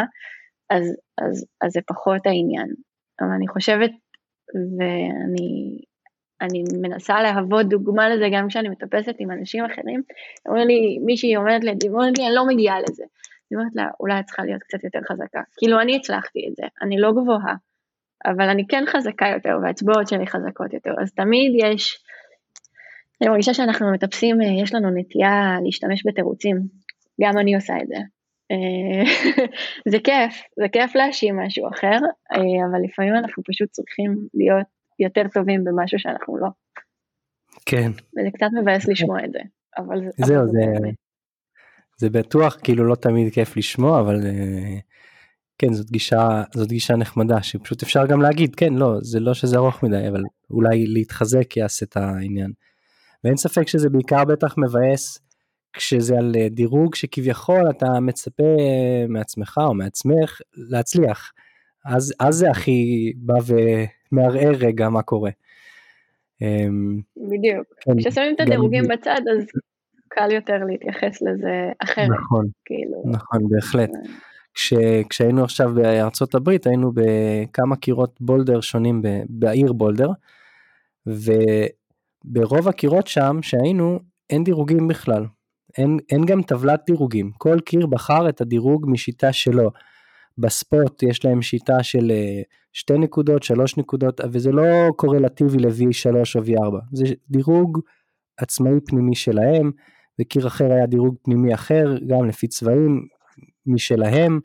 אז, אז, אז זה פחות העניין. אבל אני חושבת, ואני אני מנסה להוות דוגמה לזה גם כשאני מטפסת עם אנשים אחרים, אומרים לי, מישהי אומרת לי, אומרת לי, אני לא מגיעה לזה. אני אומרת לה, אולי את צריכה להיות קצת יותר חזקה. כאילו, אני הצלחתי את זה, אני לא גבוהה, אבל אני כן חזקה יותר, והאצבעות שלי חזקות יותר, אז תמיד יש, אני מרגישה שאנחנו מטפסים, יש לנו נטייה להשתמש בתירוצים, גם אני עושה את זה. אה, זה כיף, זה כיף להאשים משהו אחר, אה, אבל לפעמים אנחנו פשוט צריכים להיות יותר טובים במשהו שאנחנו לא. כן. וזה קצת מבאס לשמוע את זה, אבל זה... זהו, זה, זה בטוח כאילו לא תמיד כיף לשמוע, אבל אה, כן, זאת גישה, זאת גישה נחמדה, שפשוט אפשר גם להגיד, כן, לא, זה לא שזה ארוך מדי, אבל אולי להתחזק יעשה את העניין. ואין ספק שזה בעיקר בטח מבאס כשזה על אה, דירוג שכביכול אתה מצפה מעצמך או מעצמך להצליח. אז, אז זה הכי בא ומערער רגע מה קורה. אמ, בדיוק. כן, כששמים את הדירוגים גם... בצד אז קל יותר להתייחס לזה אחרת. נכון, כאילו. נכון, בהחלט. אה. כש, כשהיינו עכשיו בארצות הברית היינו בכמה קירות בולדר שונים בעיר בולדר וברוב הקירות שם שהיינו אין דירוגים בכלל אין, אין גם טבלת דירוגים, כל קיר בחר את הדירוג משיטה שלו. בספורט יש להם שיטה של אה, שתי נקודות, שלוש נקודות, וזה לא קורלטיבי ל-V3 או V4, זה דירוג עצמאי פנימי שלהם, וקיר אחר היה דירוג פנימי אחר, גם לפי צבעים משלהם,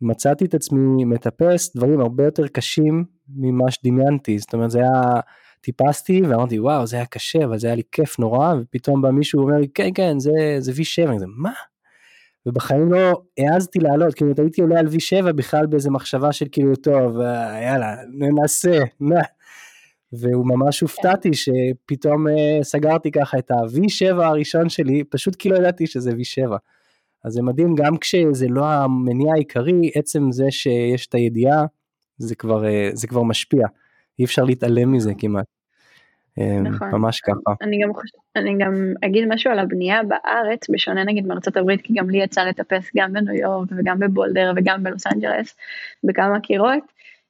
ומצאתי את עצמי מטפס דברים הרבה יותר קשים ממה שדמיינתי, זאת אומרת זה היה טיפסתי ואמרתי וואו זה היה קשה אבל זה היה לי כיף נורא ופתאום בא מישהו ואומר לי כן כן זה, זה V7 זה מה? ובחיים לא העזתי לעלות כאילו הייתי עולה על V7 בכלל באיזה מחשבה של כאילו טוב אה, יאללה ננסה נע. והוא ממש הופתעתי שפתאום uh, סגרתי ככה את ה-V7 הראשון שלי פשוט כי לא ידעתי שזה V7. אז זה מדהים גם כשזה לא המניע העיקרי עצם זה שיש את הידיעה זה כבר, uh, זה כבר משפיע. אי אפשר להתעלם מזה כמעט. אמ, נכון. ממש ככה. אני גם, חוש... אני גם אגיד משהו על הבנייה בארץ, בשונה נגיד מארצות הברית, כי גם לי יצא לטפס גם בניו יורק וגם בבולדר וגם בלוס אנג'לס, בכמה קירות.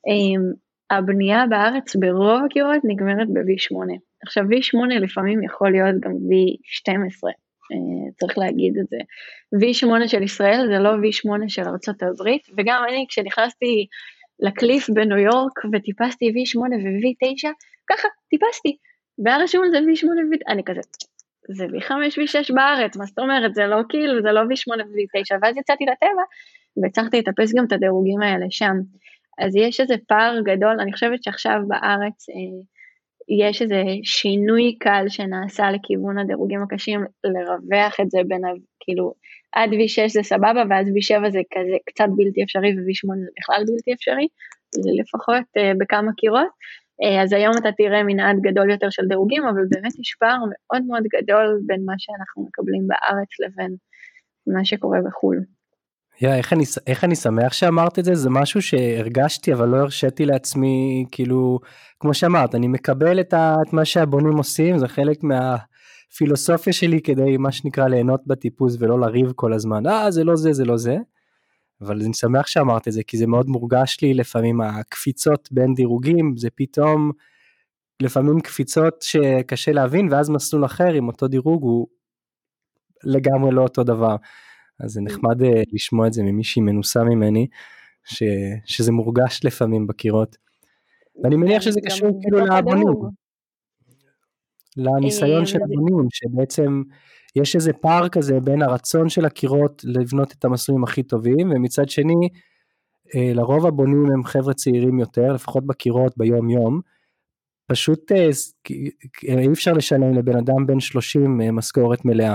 אמ, הבנייה בארץ ברוב הקירות נגמרת ב-V8. עכשיו V8 לפעמים יכול להיות גם V12, אה, צריך להגיד את זה. V8 של ישראל זה לא V8 של ארצות הברית, וגם אני כשנכנסתי לקליף בניו יורק וטיפסתי V8 ו-V9, ככה טיפסתי, והיה רשום על זה V8 ו-V9, אני כזה, זה V5 V6 בארץ, מה זאת אומרת, זה לא כאילו, זה לא V8 ו-V9, ואז יצאתי לטבע והצלחתי לטפס גם את הדירוגים האלה שם. אז יש איזה פער גדול, אני חושבת שעכשיו בארץ אה, יש איזה שינוי קל שנעשה לכיוון הדירוגים הקשים, לרווח את זה בין, כאילו, עד V6 זה סבבה, ואז V7 זה כזה קצת בלתי אפשרי, ו-V8 זה בכלל בלתי אפשרי, זה לפחות uh, בכמה קירות. Uh, אז היום אתה תראה מנעד גדול יותר של דירוגים, אבל באמת יש פער מאוד מאוד גדול בין מה שאנחנו מקבלים בארץ לבין מה שקורה בחו"ל. Yeah, איך, אני, איך אני שמח שאמרת את זה, זה משהו שהרגשתי אבל לא הרשיתי לעצמי, כאילו, כמו שאמרת, אני מקבל את, ה, את מה שהבונים עושים, זה חלק מהפילוסופיה שלי כדי מה שנקרא ליהנות בטיפוס ולא לריב כל הזמן, אה זה לא זה, זה לא זה. אבל אני שמח שאמרת את זה, כי זה מאוד מורגש לי לפעמים הקפיצות בין דירוגים, זה פתאום לפעמים קפיצות שקשה להבין, ואז מסלול אחר עם אותו דירוג הוא לגמרי לא אותו דבר. אז זה נחמד אה, לשמוע את זה ממישהי מנוסה ממני, ש, שזה מורגש לפעמים בקירות. ואני מניח שזה קשור כאילו לאבונים, לניסיון אה, של הבונים, שבעצם יש איזה פער כזה בין הרצון של הקירות לבנות את המסלולים הכי טובים, ומצד שני, אה, לרוב הבונים הם חבר'ה צעירים יותר, לפחות בקירות ביום יום, פשוט אי אפשר לשלם לבן אדם בן 30 משכורת מלאה.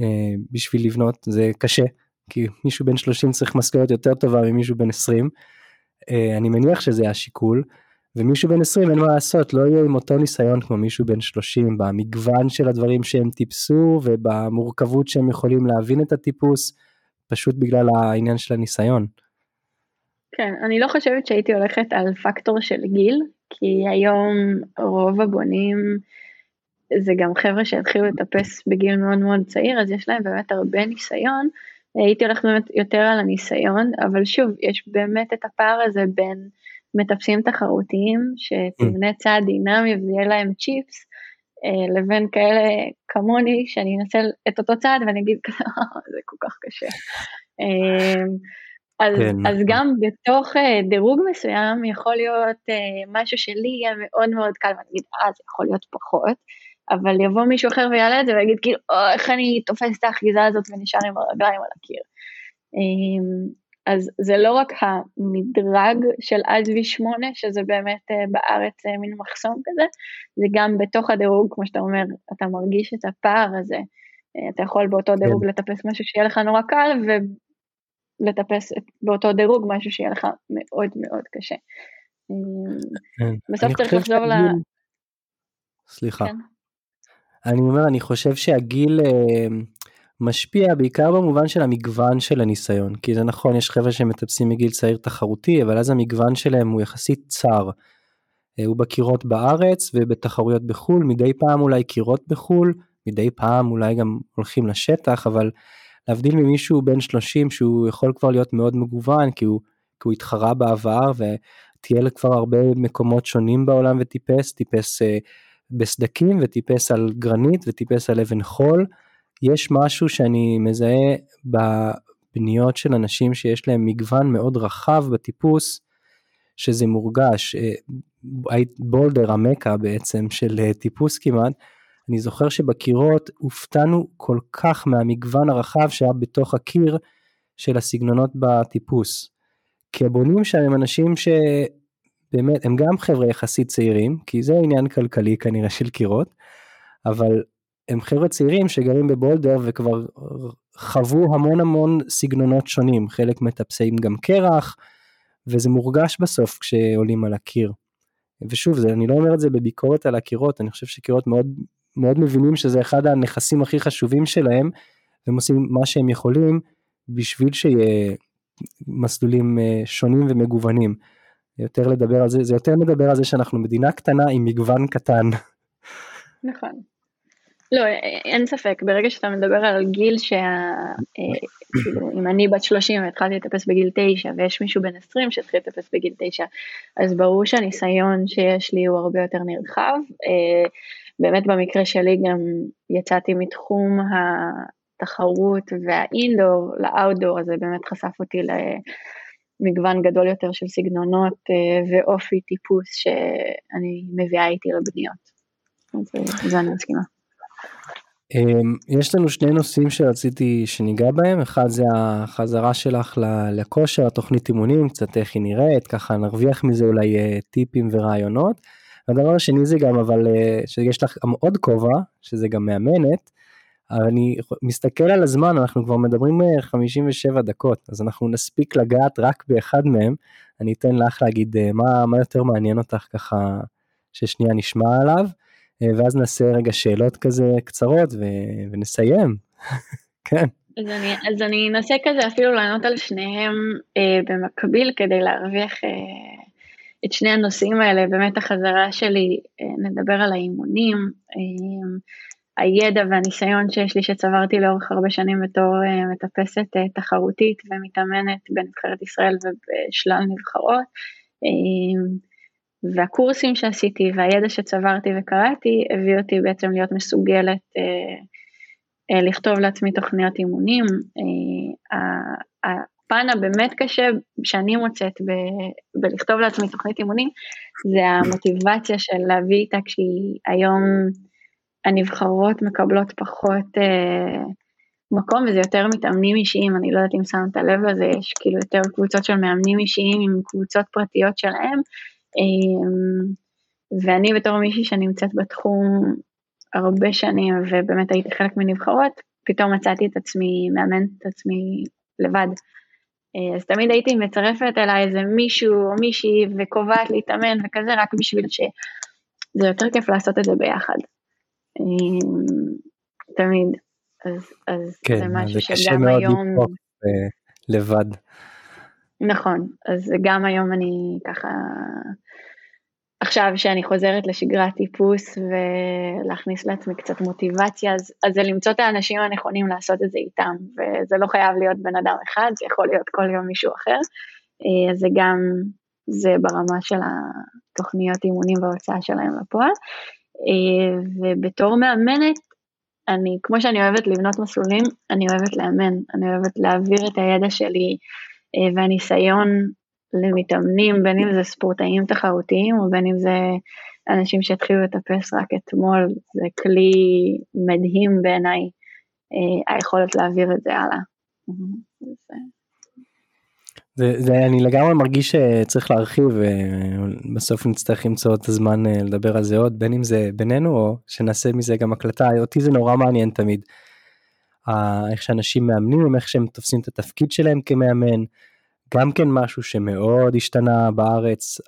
אה, בשביל לבנות זה קשה כי מישהו בן 30 צריך משכורת יותר טובה ממישהו בן 20 אה, אני מניח שזה השיקול ומישהו בן 20 אין מה לעשות לא יהיה עם אותו ניסיון כמו מישהו בן 30 במגוון של הדברים שהם טיפסו ובמורכבות שהם יכולים להבין את הטיפוס פשוט בגלל העניין של הניסיון. כן אני לא חושבת שהייתי הולכת על פקטור של גיל כי היום רוב הבונים זה גם חבר'ה שהתחילו לטפס בגיל מאוד מאוד צעיר, אז יש להם באמת הרבה ניסיון. הייתי הולכת באמת יותר על הניסיון, אבל שוב, יש באמת את הפער הזה בין מטפסים תחרותיים, שתבנה צעד דינמי ויהיה להם צ'יפס, אה, לבין כאלה כמוני, שאני אנסה את אותו צעד ואני אגיד, אה, זה כל כך קשה. אה, אז, כן. אז גם בתוך דירוג מסוים יכול להיות משהו שלי יהיה מאוד מאוד קל ואני אגיד, אה, זה יכול להיות פחות. אבל יבוא מישהו אחר ויעלה את זה ויגיד כאילו, איך אני תופס את האחיזה הזאת ונשאר עם הרגליים על הקיר. אז זה לא רק המדרג של עד V8, שזה באמת אה, בארץ אה, מין מחסום כזה, זה גם בתוך הדירוג, כמו שאתה אומר, אתה מרגיש את הפער הזה. אה, אתה יכול באותו כן. דירוג לטפס משהו שיהיה לך נורא קל, ולטפס באותו דירוג משהו שיהיה לך מאוד מאוד קשה. כן. בסוף צריך לחזור ל... סליחה. כן. אני אומר, אני חושב שהגיל משפיע בעיקר במובן של המגוון של הניסיון, כי זה נכון, יש חבר'ה שמטפסים מגיל צעיר תחרותי, אבל אז המגוון שלהם הוא יחסית צר. אה, הוא בקירות בארץ ובתחרויות בחו"ל, מדי פעם אולי קירות בחו"ל, מדי פעם אולי גם הולכים לשטח, אבל להבדיל ממישהו בן 30 שהוא יכול כבר להיות מאוד מגוון, כי הוא, כי הוא התחרה בעבר וטייל כבר הרבה מקומות שונים בעולם וטיפס, טיפס אה, בסדקים וטיפס על גרנית וטיפס על אבן חול. יש משהו שאני מזהה בבניות של אנשים שיש להם מגוון מאוד רחב בטיפוס, שזה מורגש. אה, בולדר המכה בעצם של אה, טיפוס כמעט, אני זוכר שבקירות הופתענו כל כך מהמגוון הרחב שהיה בתוך הקיר של הסגנונות בטיפוס. כי הבונים שם הם אנשים ש... באמת, הם גם חבר'ה יחסית צעירים, כי זה עניין כלכלי כנראה של קירות, אבל הם חבר'ה צעירים שגרים בבולדר וכבר חוו המון המון סגנונות שונים, חלק מטפסים גם קרח, וזה מורגש בסוף כשעולים על הקיר. ושוב, זה, אני לא אומר את זה בביקורת על הקירות, אני חושב שקירות מאוד, מאוד מבינים שזה אחד הנכסים הכי חשובים שלהם, והם עושים מה שהם יכולים בשביל שיהיה מסלולים אה, שונים ומגוונים. יותר לדבר על זה, זה יותר מדבר על זה שאנחנו מדינה קטנה עם מגוון קטן. נכון. לא, אין ספק, ברגע שאתה מדבר על גיל שה... אה, כאילו, אם אני בת 30 והתחלתי לטפס בגיל 9 ויש מישהו בן 20 שהתחיל לטפס בגיל 9, אז ברור שהניסיון שיש לי הוא הרבה יותר נרחב. אה, באמת במקרה שלי גם יצאתי מתחום התחרות והאינדור לאאוטדור, אז זה באמת חשף אותי ל... מגוון גדול יותר של סגנונות אה, ואופי טיפוס שאני מביאה איתי לבניות. אז זה אני מסכימה. אמ, יש לנו שני נושאים שרציתי שניגע בהם, אחד זה החזרה שלך לכושר, התוכנית אימונים, קצת איך היא נראית, ככה נרוויח מזה אולי אה, טיפים ורעיונות. הדבר השני זה גם אבל אה, שיש לך עוד כובע, שזה גם מאמנת, אני מסתכל על הזמן, אנחנו כבר מדברים 57 אה, דקות, אז אנחנו נספיק לגעת רק באחד מהם. אני אתן לך להגיד מה, מה יותר מעניין אותך ככה, ששנייה נשמע עליו, ואז נעשה רגע שאלות כזה קצרות ו, ונסיים. כן. אז אני, אז אני אנסה כזה אפילו לענות על שניהם אה, במקביל כדי להרוויח אה, את שני הנושאים האלה. באמת החזרה שלי, אה, נדבר על האימונים, אה, הידע והניסיון שיש לי שצברתי לאורך הרבה שנים בתור אה, מטפסת אה, תחרותית ומתאמנת בנבחרת ישראל ובשלל נבחרות. אה, והקורסים שעשיתי והידע שצברתי וקראתי הביא אותי בעצם להיות מסוגלת אה, אה, לכתוב לעצמי תוכניות אימונים. אה, הפן הבאמת קשה שאני מוצאת ב- בלכתוב לעצמי תוכנית אימונים זה המוטיבציה של להביא איתה כשהיא היום הנבחרות מקבלות פחות אה, מקום וזה יותר מתאמנים אישיים, אני לא יודעת אם שמת לב לזה, יש כאילו יותר קבוצות של מאמנים אישיים עם קבוצות פרטיות שלהם, ואני בתור מישהי שנמצאת בתחום הרבה שנים ובאמת הייתי חלק מנבחרות, פתאום מצאתי את עצמי, מאמנת את עצמי לבד. אה, אז תמיד הייתי מצרפת אליי איזה מישהו או מישהי וקובעת להתאמן וכזה רק בשביל שזה יותר כיף לעשות את זה ביחד. אה, תמיד. אז, אז כן, זה משהו זה שגם היום... אה, לבד. נכון, אז גם היום אני ככה עכשיו שאני חוזרת לשגרת טיפוס ולהכניס לעצמי קצת מוטיבציה, אז, אז זה למצוא את האנשים הנכונים לעשות את זה איתם, וזה לא חייב להיות בן אדם אחד, זה יכול להיות כל יום מישהו אחר, אה, אז זה גם, זה ברמה של התוכניות אימונים וההוצאה שלהם לפועל, אה, ובתור מאמנת, אני, כמו שאני אוהבת לבנות מסלולים, אני אוהבת לאמן, אני אוהבת להעביר את הידע שלי אה, והניסיון למתאמנים, בין אם זה ספורטאים תחרותיים או בין אם זה אנשים שהתחילו לטפס רק אתמול, זה כלי מדהים בעיניי, אה, היכולת להעביר את זה הלאה. זה, זה אני לגמרי מרגיש שצריך להרחיב ובסוף נצטרך למצוא את הזמן אה, לדבר על זה עוד בין אם זה בינינו או שנעשה מזה גם הקלטה אותי זה נורא מעניין תמיד. איך שאנשים מאמנים איך שהם תופסים את התפקיד שלהם כמאמן גם כן משהו שמאוד השתנה בארץ,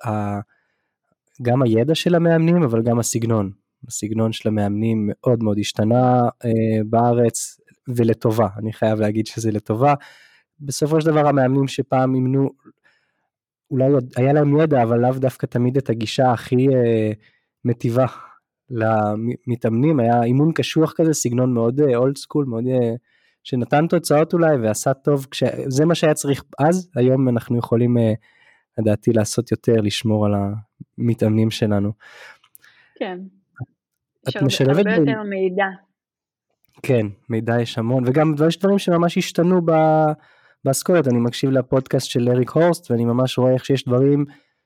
גם הידע של המאמנים אבל גם הסגנון. הסגנון של המאמנים מאוד מאוד השתנה אה, בארץ ולטובה, אני חייב להגיד שזה לטובה. בסופו של דבר המאמנים שפעם אימנו, אולי היה להם ידע אבל לאו דווקא תמיד את הגישה הכי אה, מטיבה למתאמנים, היה אימון קשוח כזה, סגנון מאוד אולד אה, סקול, מאוד אה, שנתן תוצאות אולי ועשה טוב, כש... זה מה שהיה צריך אז, היום אנחנו יכולים אה, לדעתי לעשות יותר, לשמור על המתאמנים שלנו. כן, את משלבת הרבה יותר מידע. כן, מידע יש המון, וגם יש דברים שממש השתנו באסכולת, אני מקשיב לפודקאסט של אריק הורסט, ואני ממש רואה איך שיש דברים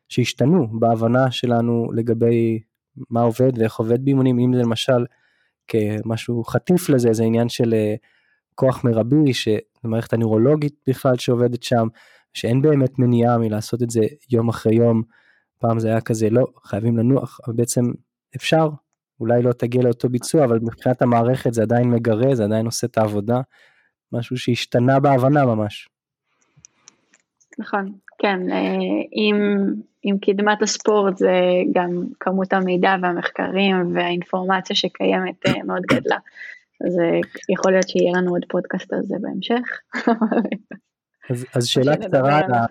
שהשתנו בהבנה שלנו לגבי מה עובד ואיך עובד באימונים, אם זה למשל כמשהו חטיף לזה, זה עניין של אה, כוח מרבי, שמערכת הנוירולוגית בכלל שעובדת שם, שאין באמת מניעה מלעשות את זה יום אחרי יום. פעם זה היה כזה, לא, חייבים לנוח, אבל בעצם אפשר, אולי לא תגיע לאותו ביצוע, אבל מבחינת המערכת זה עדיין מגרה, זה עדיין עושה את העבודה, משהו שהשתנה בהבנה ממש. נכון, כן, אה, עם, עם קדמת הספורט זה גם כמות המידע והמחקרים והאינפורמציה שקיימת אה, מאוד גדלה. אז אה, יכול להיות שיהיה לנו עוד פודקאסט על זה בהמשך. אז, אז שאלה קצרה על ה...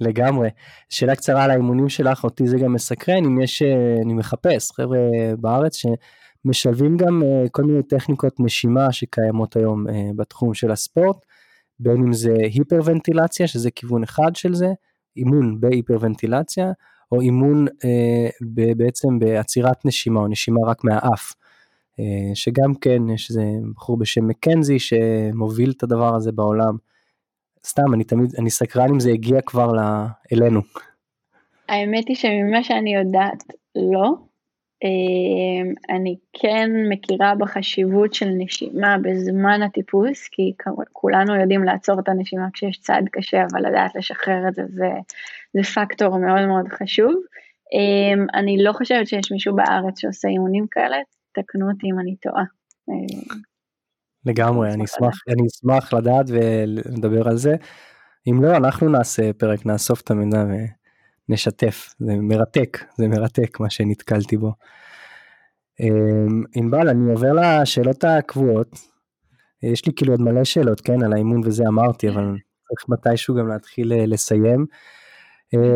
לגמרי. שאלה קצרה על האימונים שלך, אותי זה גם מסקרן, אם יש, אה, אני מחפש חבר'ה בארץ שמשלבים גם אה, כל מיני טכניקות נשימה שקיימות היום בתחום של הספורט, בין אם זה היפרוונטילציה, שזה כיוון אחד של זה, אימון בהיפרוונטילציה, או אימון אה, בעצם בעצירת נשימה, או נשימה רק מהאף. אה, שגם כן יש איזה בחור בשם מקנזי שמוביל את הדבר הזה בעולם. סתם אני תמיד אני סקרן אם זה הגיע כבר אלינו. האמת היא שממה שאני יודעת לא. אה, אני כן מכירה בחשיבות של נשימה בזמן הטיפוס כי כולנו יודעים לעצור את הנשימה כשיש צעד קשה אבל לדעת לשחרר את זה זה, זה פקטור מאוד מאוד חשוב. אה, אני לא חושבת שיש מישהו בארץ שעושה אימונים כאלה, תקנו אותי אם אני טועה. לגמרי, אני אשמח, אני אשמח לדעת ולדבר על זה. אם לא, אנחנו נעשה פרק, נאסוף את המידע ונשתף. זה מרתק, זה מרתק מה שנתקלתי בו. אמ, ענבל, אני עובר לשאלות הקבועות. יש לי כאילו עוד מלא שאלות, כן, על האימון וזה אמרתי, אבל צריך מתישהו גם להתחיל לסיים.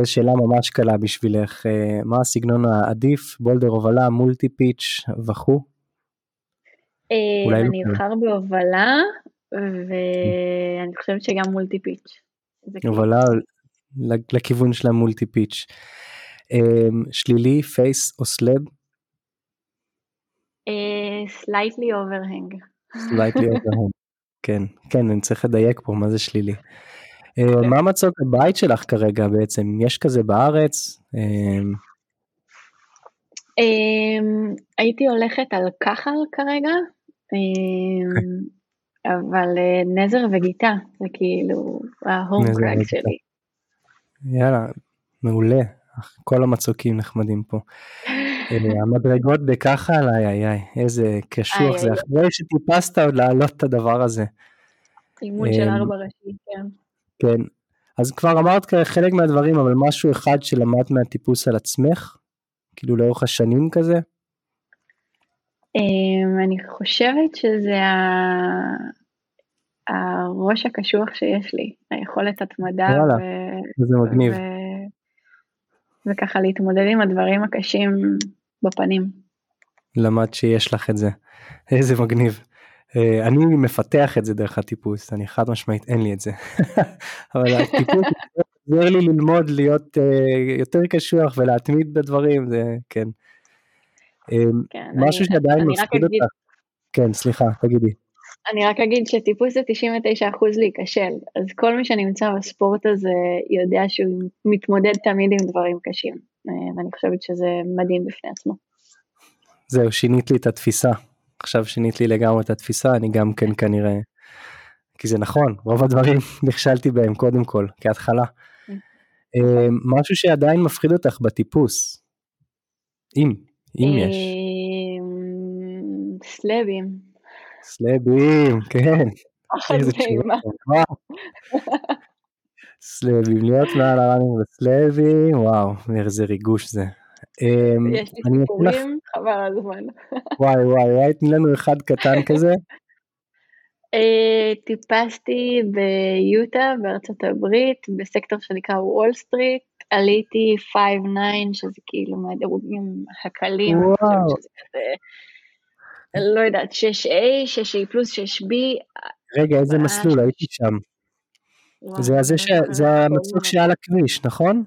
שאלה ממש קלה בשבילך, מה הסגנון העדיף, boulder הובלה, multi pitch וכו'? אני אבחר בהובלה, ואני חושבת שגם multi pitch. הובלה לכיוון של ה multi pitch. שלילי, face או slab? Slightly overhang. Slightly overhang. כן, כן, אני צריך לדייק פה, מה זה שלילי. מה מצוק הבית שלך כרגע בעצם? יש כזה בארץ? הייתי הולכת על כחל כרגע, אבל נזר וגיטה זה כאילו ההום שלי. יאללה, מעולה, כל המצוקים נחמדים פה. המדרגות בכחל, איי איי איי, איזה קשוח זה, אחרי שטיפסת עוד להעלות את הדבר הזה. אימון של ארבע ראשי, כן. כן, אז כבר אמרת חלק מהדברים, אבל משהו אחד שלמדת מהטיפוס על עצמך, כאילו לאורך השנים כזה? אני חושבת שזה הראש הקשוח שיש לי, היכולת התמדה. וואלה, זה מגניב. וככה להתמודד עם הדברים הקשים בפנים. למד שיש לך את זה, איזה מגניב. אני מפתח את זה דרך הטיפוס, אני חד משמעית אין לי את זה. אבל הטיפוס עוזר לי ללמוד להיות יותר קשוח ולהתמיד בדברים, זה כן. כן משהו אני, שעדיין מפחיד אותך. כן, סליחה, תגידי. אני רק אגיד שטיפוס זה 99% להיכשל, אז כל מי שנמצא בספורט הזה יודע שהוא מתמודד תמיד עם דברים קשים, ואני חושבת שזה מדהים בפני עצמו. זהו, שינית לי את התפיסה. עכשיו שינית לי לגמרי את התפיסה, אני גם כן כנראה, כי זה נכון, רוב הדברים נכשלתי בהם קודם כל, כהתחלה. משהו שעדיין מפחיד אותך בטיפוס, אם, אם יש. סלבים. סלבים, כן. סלבים, להיות מעל הראנים וסלבים, וואו, איזה ריגוש זה. יש לי סיפורים, חבל על הזמן. וואי וואי וואי, תני לנו אחד קטן כזה. טיפסתי ביוטה בארצות הברית, בסקטור שנקרא וול סטריט, עליתי 5-9 שזה כאילו מהדירוגים הקלים, כזה, לא יודעת, 6A, 6A פלוס, 6B. רגע, איזה מסלול, הייתי שם. זה המצוק שעל הכביש, נכון?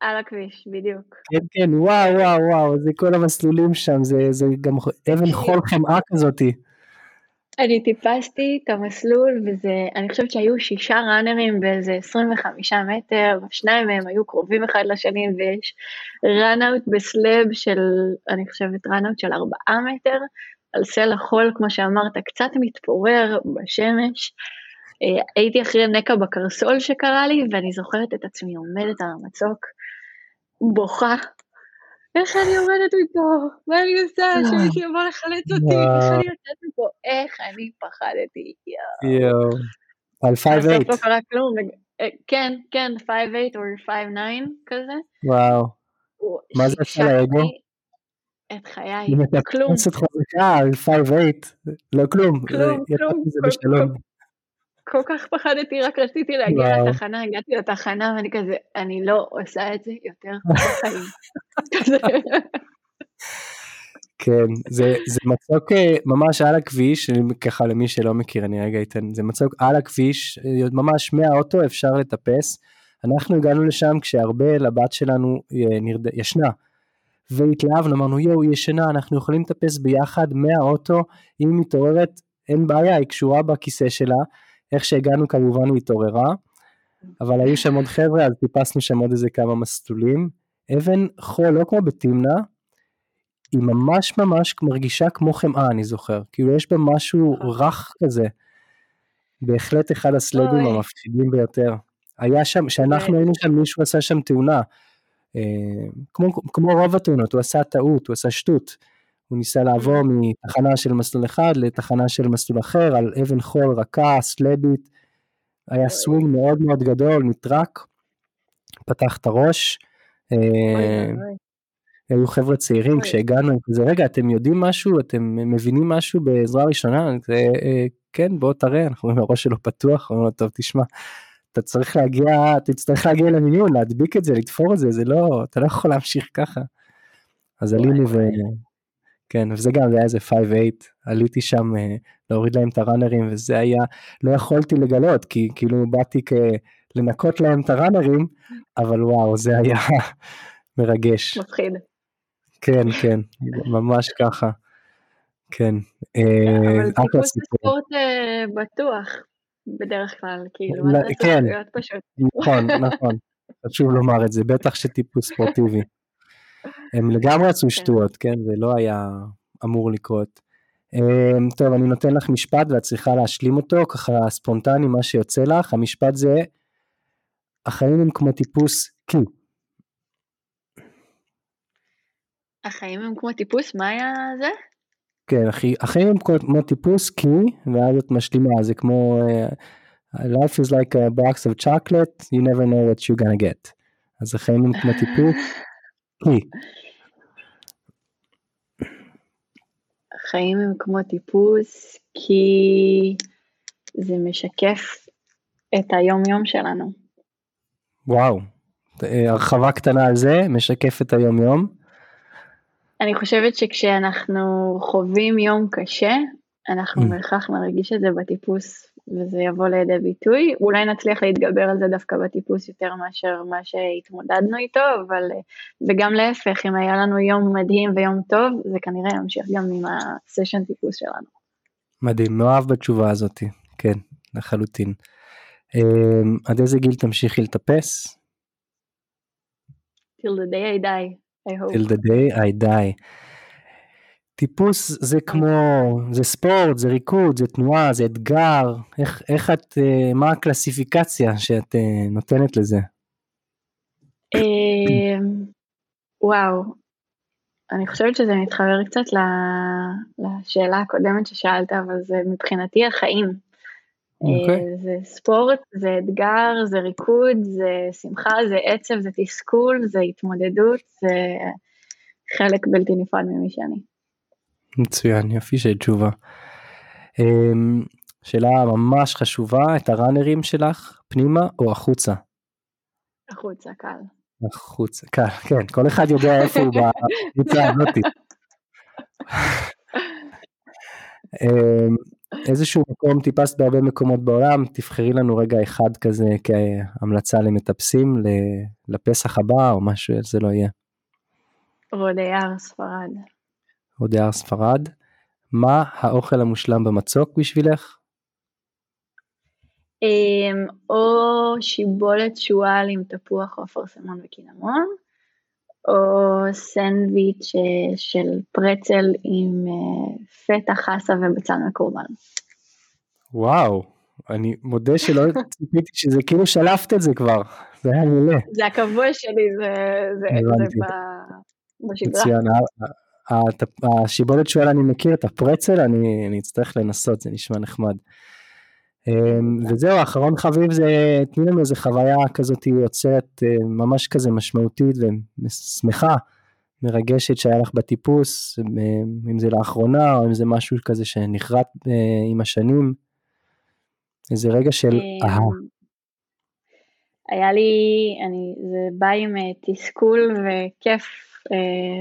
על הכביש, בדיוק. כן, כן, וואו, וואו, וואו, זה כל המסלולים שם, זה, זה גם אבן חול חמאה כזאתי. אני טיפסתי את המסלול, וזה, אני חושבת שהיו שישה ראנרים באיזה 25 מטר, שניים מהם היו קרובים אחד לשני, ויש ראנאוט בסלאב של, אני חושבת ראנאוט של ארבעה מטר, על סלע חול, כמו שאמרת, קצת מתפורר בשמש. הייתי אחרי נקע בקרסול שקרה לי, ואני זוכרת את עצמי עומדת על המצוק, בוכה, איך אני עומדת איתו? מה אני עושה? שמישהו יבוא לחלץ אותי, איך אני יוצאת מפה? איך אני פחדתי, יואו. על 5-8. בסוף לא קרה כלום, כן, כן, 5-8 או 5-9 כזה. וואו. מה זה עשה לאגו? את חיי, כלום. אם אתה חזקה על 5-8, לא כלום. כלום, כלום. כל כך פחדתי, רק רציתי להגיע וואו. לתחנה, הגעתי לתחנה ואני כזה, אני לא עושה את זה יותר בחיים. כן, זה, זה מצוק אה, ממש על הכביש, ככה למי שלא מכיר, אני רגע אתן, זה מצוק על הכביש, אה, ממש מהאוטו אפשר לטפס. אנחנו הגענו לשם כשהרבה לבת שלנו אה, נרד... ישנה, והתלהבנו, אמרנו יואו, היא ישנה, אנחנו יכולים לטפס ביחד מהאוטו, אם היא מתעוררת, אין בעיה, היא קשורה בכיסא שלה, איך שהגענו כמובן היא התעוררה, אבל היו שם עוד חבר'ה, אז טיפסנו שם עוד איזה כמה מסלולים. אבן חול, לא כמו בתמנע, היא ממש ממש מרגישה כמו חמאה, אני זוכר. כאילו יש בה משהו רך כזה. בהחלט אחד הסלאבים המפחידים ביותר. היה שם, כשאנחנו היינו שם, מישהו עשה שם תאונה. אה, כמו, כמו רוב התאונות, הוא עשה טעות, הוא עשה שטות. הוא ניסה לעבור מתחנה של מסלול אחד לתחנה של מסלול אחר, על אבן חול רכה, סלבית. היה סווינג מאוד מאוד גדול, נטרק, פתח את הראש. היו חבר'ה צעירים כשהגענו, זה רגע, אתם יודעים משהו, אתם מבינים משהו בעזרה ראשונה? זה, כן, בוא תראה, אנחנו אומרים, הראש שלו פתוח, אומרים לו, טוב, תשמע, אתה צריך להגיע, תצטרך להגיע למיון, להדביק את זה, לתפור את זה, זה לא, אתה לא יכול להמשיך ככה. אז עלינו ו... כן, וזה גם, זה היה איזה 5-8, עליתי שם אה, להוריד להם את הראנרים, וזה היה, לא יכולתי לגלות, כי כאילו באתי כ... לנקות להם את הראנרים, אבל וואו, זה היה מרגש. מפחיד. כן, כן, ממש ככה. כן. אה, אבל טיפוס ספורט אה, בטוח, בדרך כלל, כאילו, מה זה כן, פשוט. נכון, נכון, חשוב לומר את זה, בטח שטיפוס ספורטיבי. הם לגמרי עשו כן. שטויות, כן, זה לא היה אמור לקרות. אמ, טוב, אני נותן לך משפט ואת צריכה להשלים אותו, ככה ספונטני, מה שיוצא לך. המשפט זה, החיים הם כמו טיפוס קי. החיים הם כמו טיפוס? מה היה זה? כן, החיים הם כמו טיפוס קי, ואז את משלימה, זה כמו uh, life is like a box of chocolate, you never know what you're gonna get. אז החיים הם כמו טיפוס קי. החיים הם כמו טיפוס כי זה משקף את היום יום שלנו. וואו, הרחבה קטנה על זה, משקף את היום יום. אני חושבת שכשאנחנו חווים יום קשה, אנחנו בהכרח mm. נרגיש את זה בטיפוס וזה יבוא לידי ביטוי. אולי נצליח להתגבר על זה דווקא בטיפוס יותר מאשר מה שהתמודדנו איתו, אבל וגם להפך, אם היה לנו יום מדהים ויום טוב, זה כנראה ימשיך גם עם הסשן טיפוס שלנו. מדהים, מאוהב בתשובה הזאת, כן, לחלוטין. אמ, עד איזה גיל תמשיכי לטפס? Till the day I die, I hope. Till the day I die. טיפוס זה כמו, זה ספורט, זה ריקוד, זה תנועה, זה אתגר, איך, איך את, אה, מה הקלסיפיקציה שאת אה, נותנת לזה? אמ, וואו, אני חושבת שזה מתחבר קצת לשאלה הקודמת ששאלת, אבל זה מבחינתי החיים. Okay. אוקיי. אה, זה ספורט, זה אתגר, זה ריקוד, זה שמחה, זה עצב, זה תסכול, זה התמודדות, זה חלק בלתי נפרד ממי שאני. מצוין, יופי של תשובה. אמ, שאלה ממש חשובה, את הראנרים שלך פנימה או החוצה? החוצה, קל. החוצה, קל, כן, כל אחד יודע איפה הוא בקבוצה הזאתי. אמ, איזשהו מקום טיפסת בהרבה מקומות בעולם, תבחרי לנו רגע אחד כזה כהמלצה למטפסים לפסח הבא או משהו, זה לא יהיה. רודי הר ספרד. הודיער ספרד. מה האוכל המושלם במצוק בשבילך? אמ, או שיבולת שועל עם תפוח או אפרסמון וקינמון, או סנדוויץ' אה, של פרצל עם אה, פטה חסה ובצל מקורבן. וואו, אני מודה שלא ציפיתי שזה כאילו שלפת את זה כבר, זה היה מעולה. זה הקבוע שלי, זה, זה, זה בשגרה. מצוין, השיבולת שואל אני מכיר את הפרצל, אני, אני אצטרך לנסות, זה נשמע נחמד. אמ, וזהו, האחרון חביב זה, תני לנו איזה חוויה כזאת יוצאת אה, ממש כזה משמעותית ושמחה, מרגשת שהיה לך בטיפוס, אם זה לאחרונה או אם זה משהו כזה שנחרט אה, עם השנים, איזה רגע של אמ, אהה. היה לי, אני, זה בא עם אה, תסכול וכיף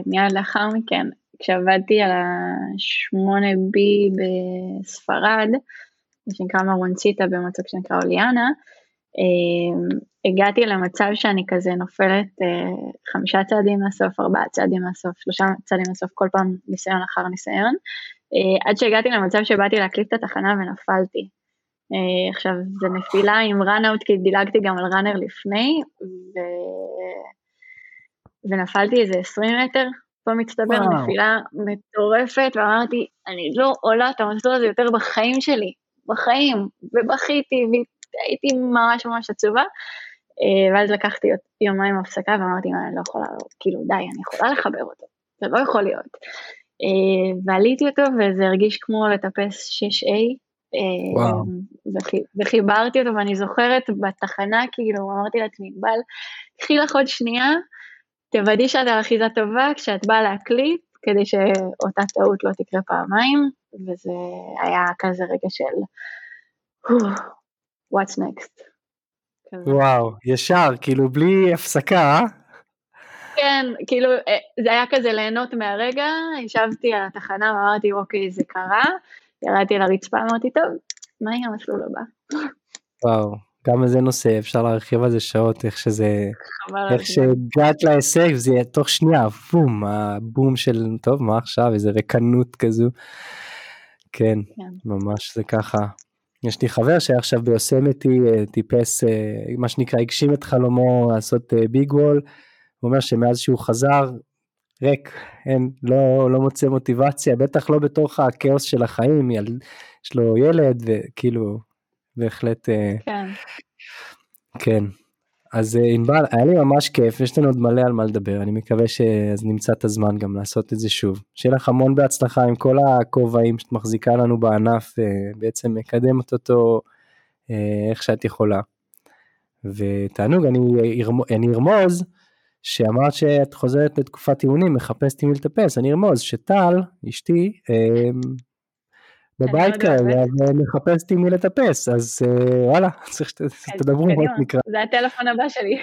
מיד לאחר מכן, כשעבדתי על ה-8B בספרד, שנקרא מרונציטה במצב שנקרא אוליאנה, אמ, הגעתי למצב שאני כזה נופלת אה, חמישה צעדים מהסוף, ארבעה צעדים מהסוף, שלושה צעדים מהסוף, כל פעם ניסיון אחר ניסיון, אה, עד שהגעתי למצב שבאתי להקליט את התחנה ונפלתי. אה, עכשיו, זה נפילה עם ראנאוט, כי דילגתי גם על ראנר לפני, ו... ונפלתי איזה 20 מטר, פה מצטבר וואו. נפילה מטורפת, ואמרתי, אני לא עולה את המסלול הזה יותר בחיים שלי, בחיים, ובכיתי, והייתי ממש ממש עצובה. אה, ואז לקחתי יומיים הפסקה ואמרתי, אני לא יכולה, כאילו די, אני יכולה לחבר אותו, זה לא יכול להיות. אה, ועליתי אותו וזה הרגיש כמו לטפס 6A, אה, וחיברתי אותו ואני זוכרת בתחנה, כאילו אמרתי לעצמי, בל, קחי לך עוד שנייה, תוודאי שאת על אחיזה טובה כשאת באה להקליט, כדי שאותה טעות לא תקרה פעמיים, וזה היה כזה רגע של what's next. וואו, ישר, כאילו בלי הפסקה, אה? כן, כאילו אה, זה היה כזה ליהנות מהרגע, ישבתי על התחנה ואמרתי אוקיי זה קרה, ירדתי לרצפה אמרתי טוב, מה יהיה המסלול הבא? וואו, גם איזה נושא, אפשר להרחיב על זה שעות, איך שזה, איך שהגעת להישג, זה יהיה תוך שנייה, בום, הבום של, טוב, מה עכשיו, איזה רקנות כזו. כן, כן. ממש זה ככה. יש לי חבר שעכשיו ביוסמתי אה, טיפס, אה, מה שנקרא, הגשים את חלומו לעשות ביג וול, הוא אומר שמאז שהוא חזר, ריק, אין, לא, לא מוצא מוטיבציה, בטח לא בתוך הכאוס של החיים, יש לו ילד וכאילו, בהחלט, אה, כן. כן. אז אה, ענבל, היה לי ממש כיף, יש לנו עוד מלא על מה לדבר, אני מקווה שאז נמצא את הזמן גם לעשות את זה שוב. שיהיה לך המון בהצלחה עם כל הכובעים שאת מחזיקה לנו בענף, אה, בעצם מקדמת אותו איך שאת יכולה. ותענוג, אני, אני ארמוז, שאמרת שאת חוזרת לתקופת אימונים, מחפשת עם מי לטפס, אני ארמוז שטל, אשתי, בבית כרגע ומחפשת עם מי לטפס, אז אה, וואלה, צריך שתדברו מה שנקרא. זה הטלפון הבא שלי.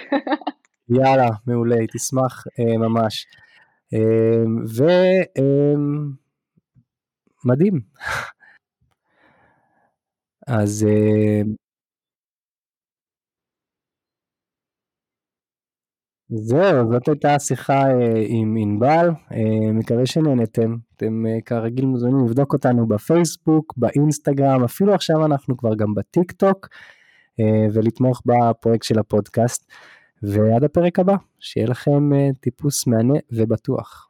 יאללה, מעולה, תשמח אה, ממש. אה, ומדהים. אז זהו, זאת הייתה השיחה אה, עם ענבל, אה, מקווה שנהנתם. אתם אה, כרגיל מוזמנים לבדוק אותנו בפייסבוק, באינסטגרם, אפילו עכשיו אנחנו כבר גם בטיק טוק, ולתמוך בפרויקט של הפודקאסט. ועד הפרק הבא, שיהיה לכם טיפוס מהנה ובטוח.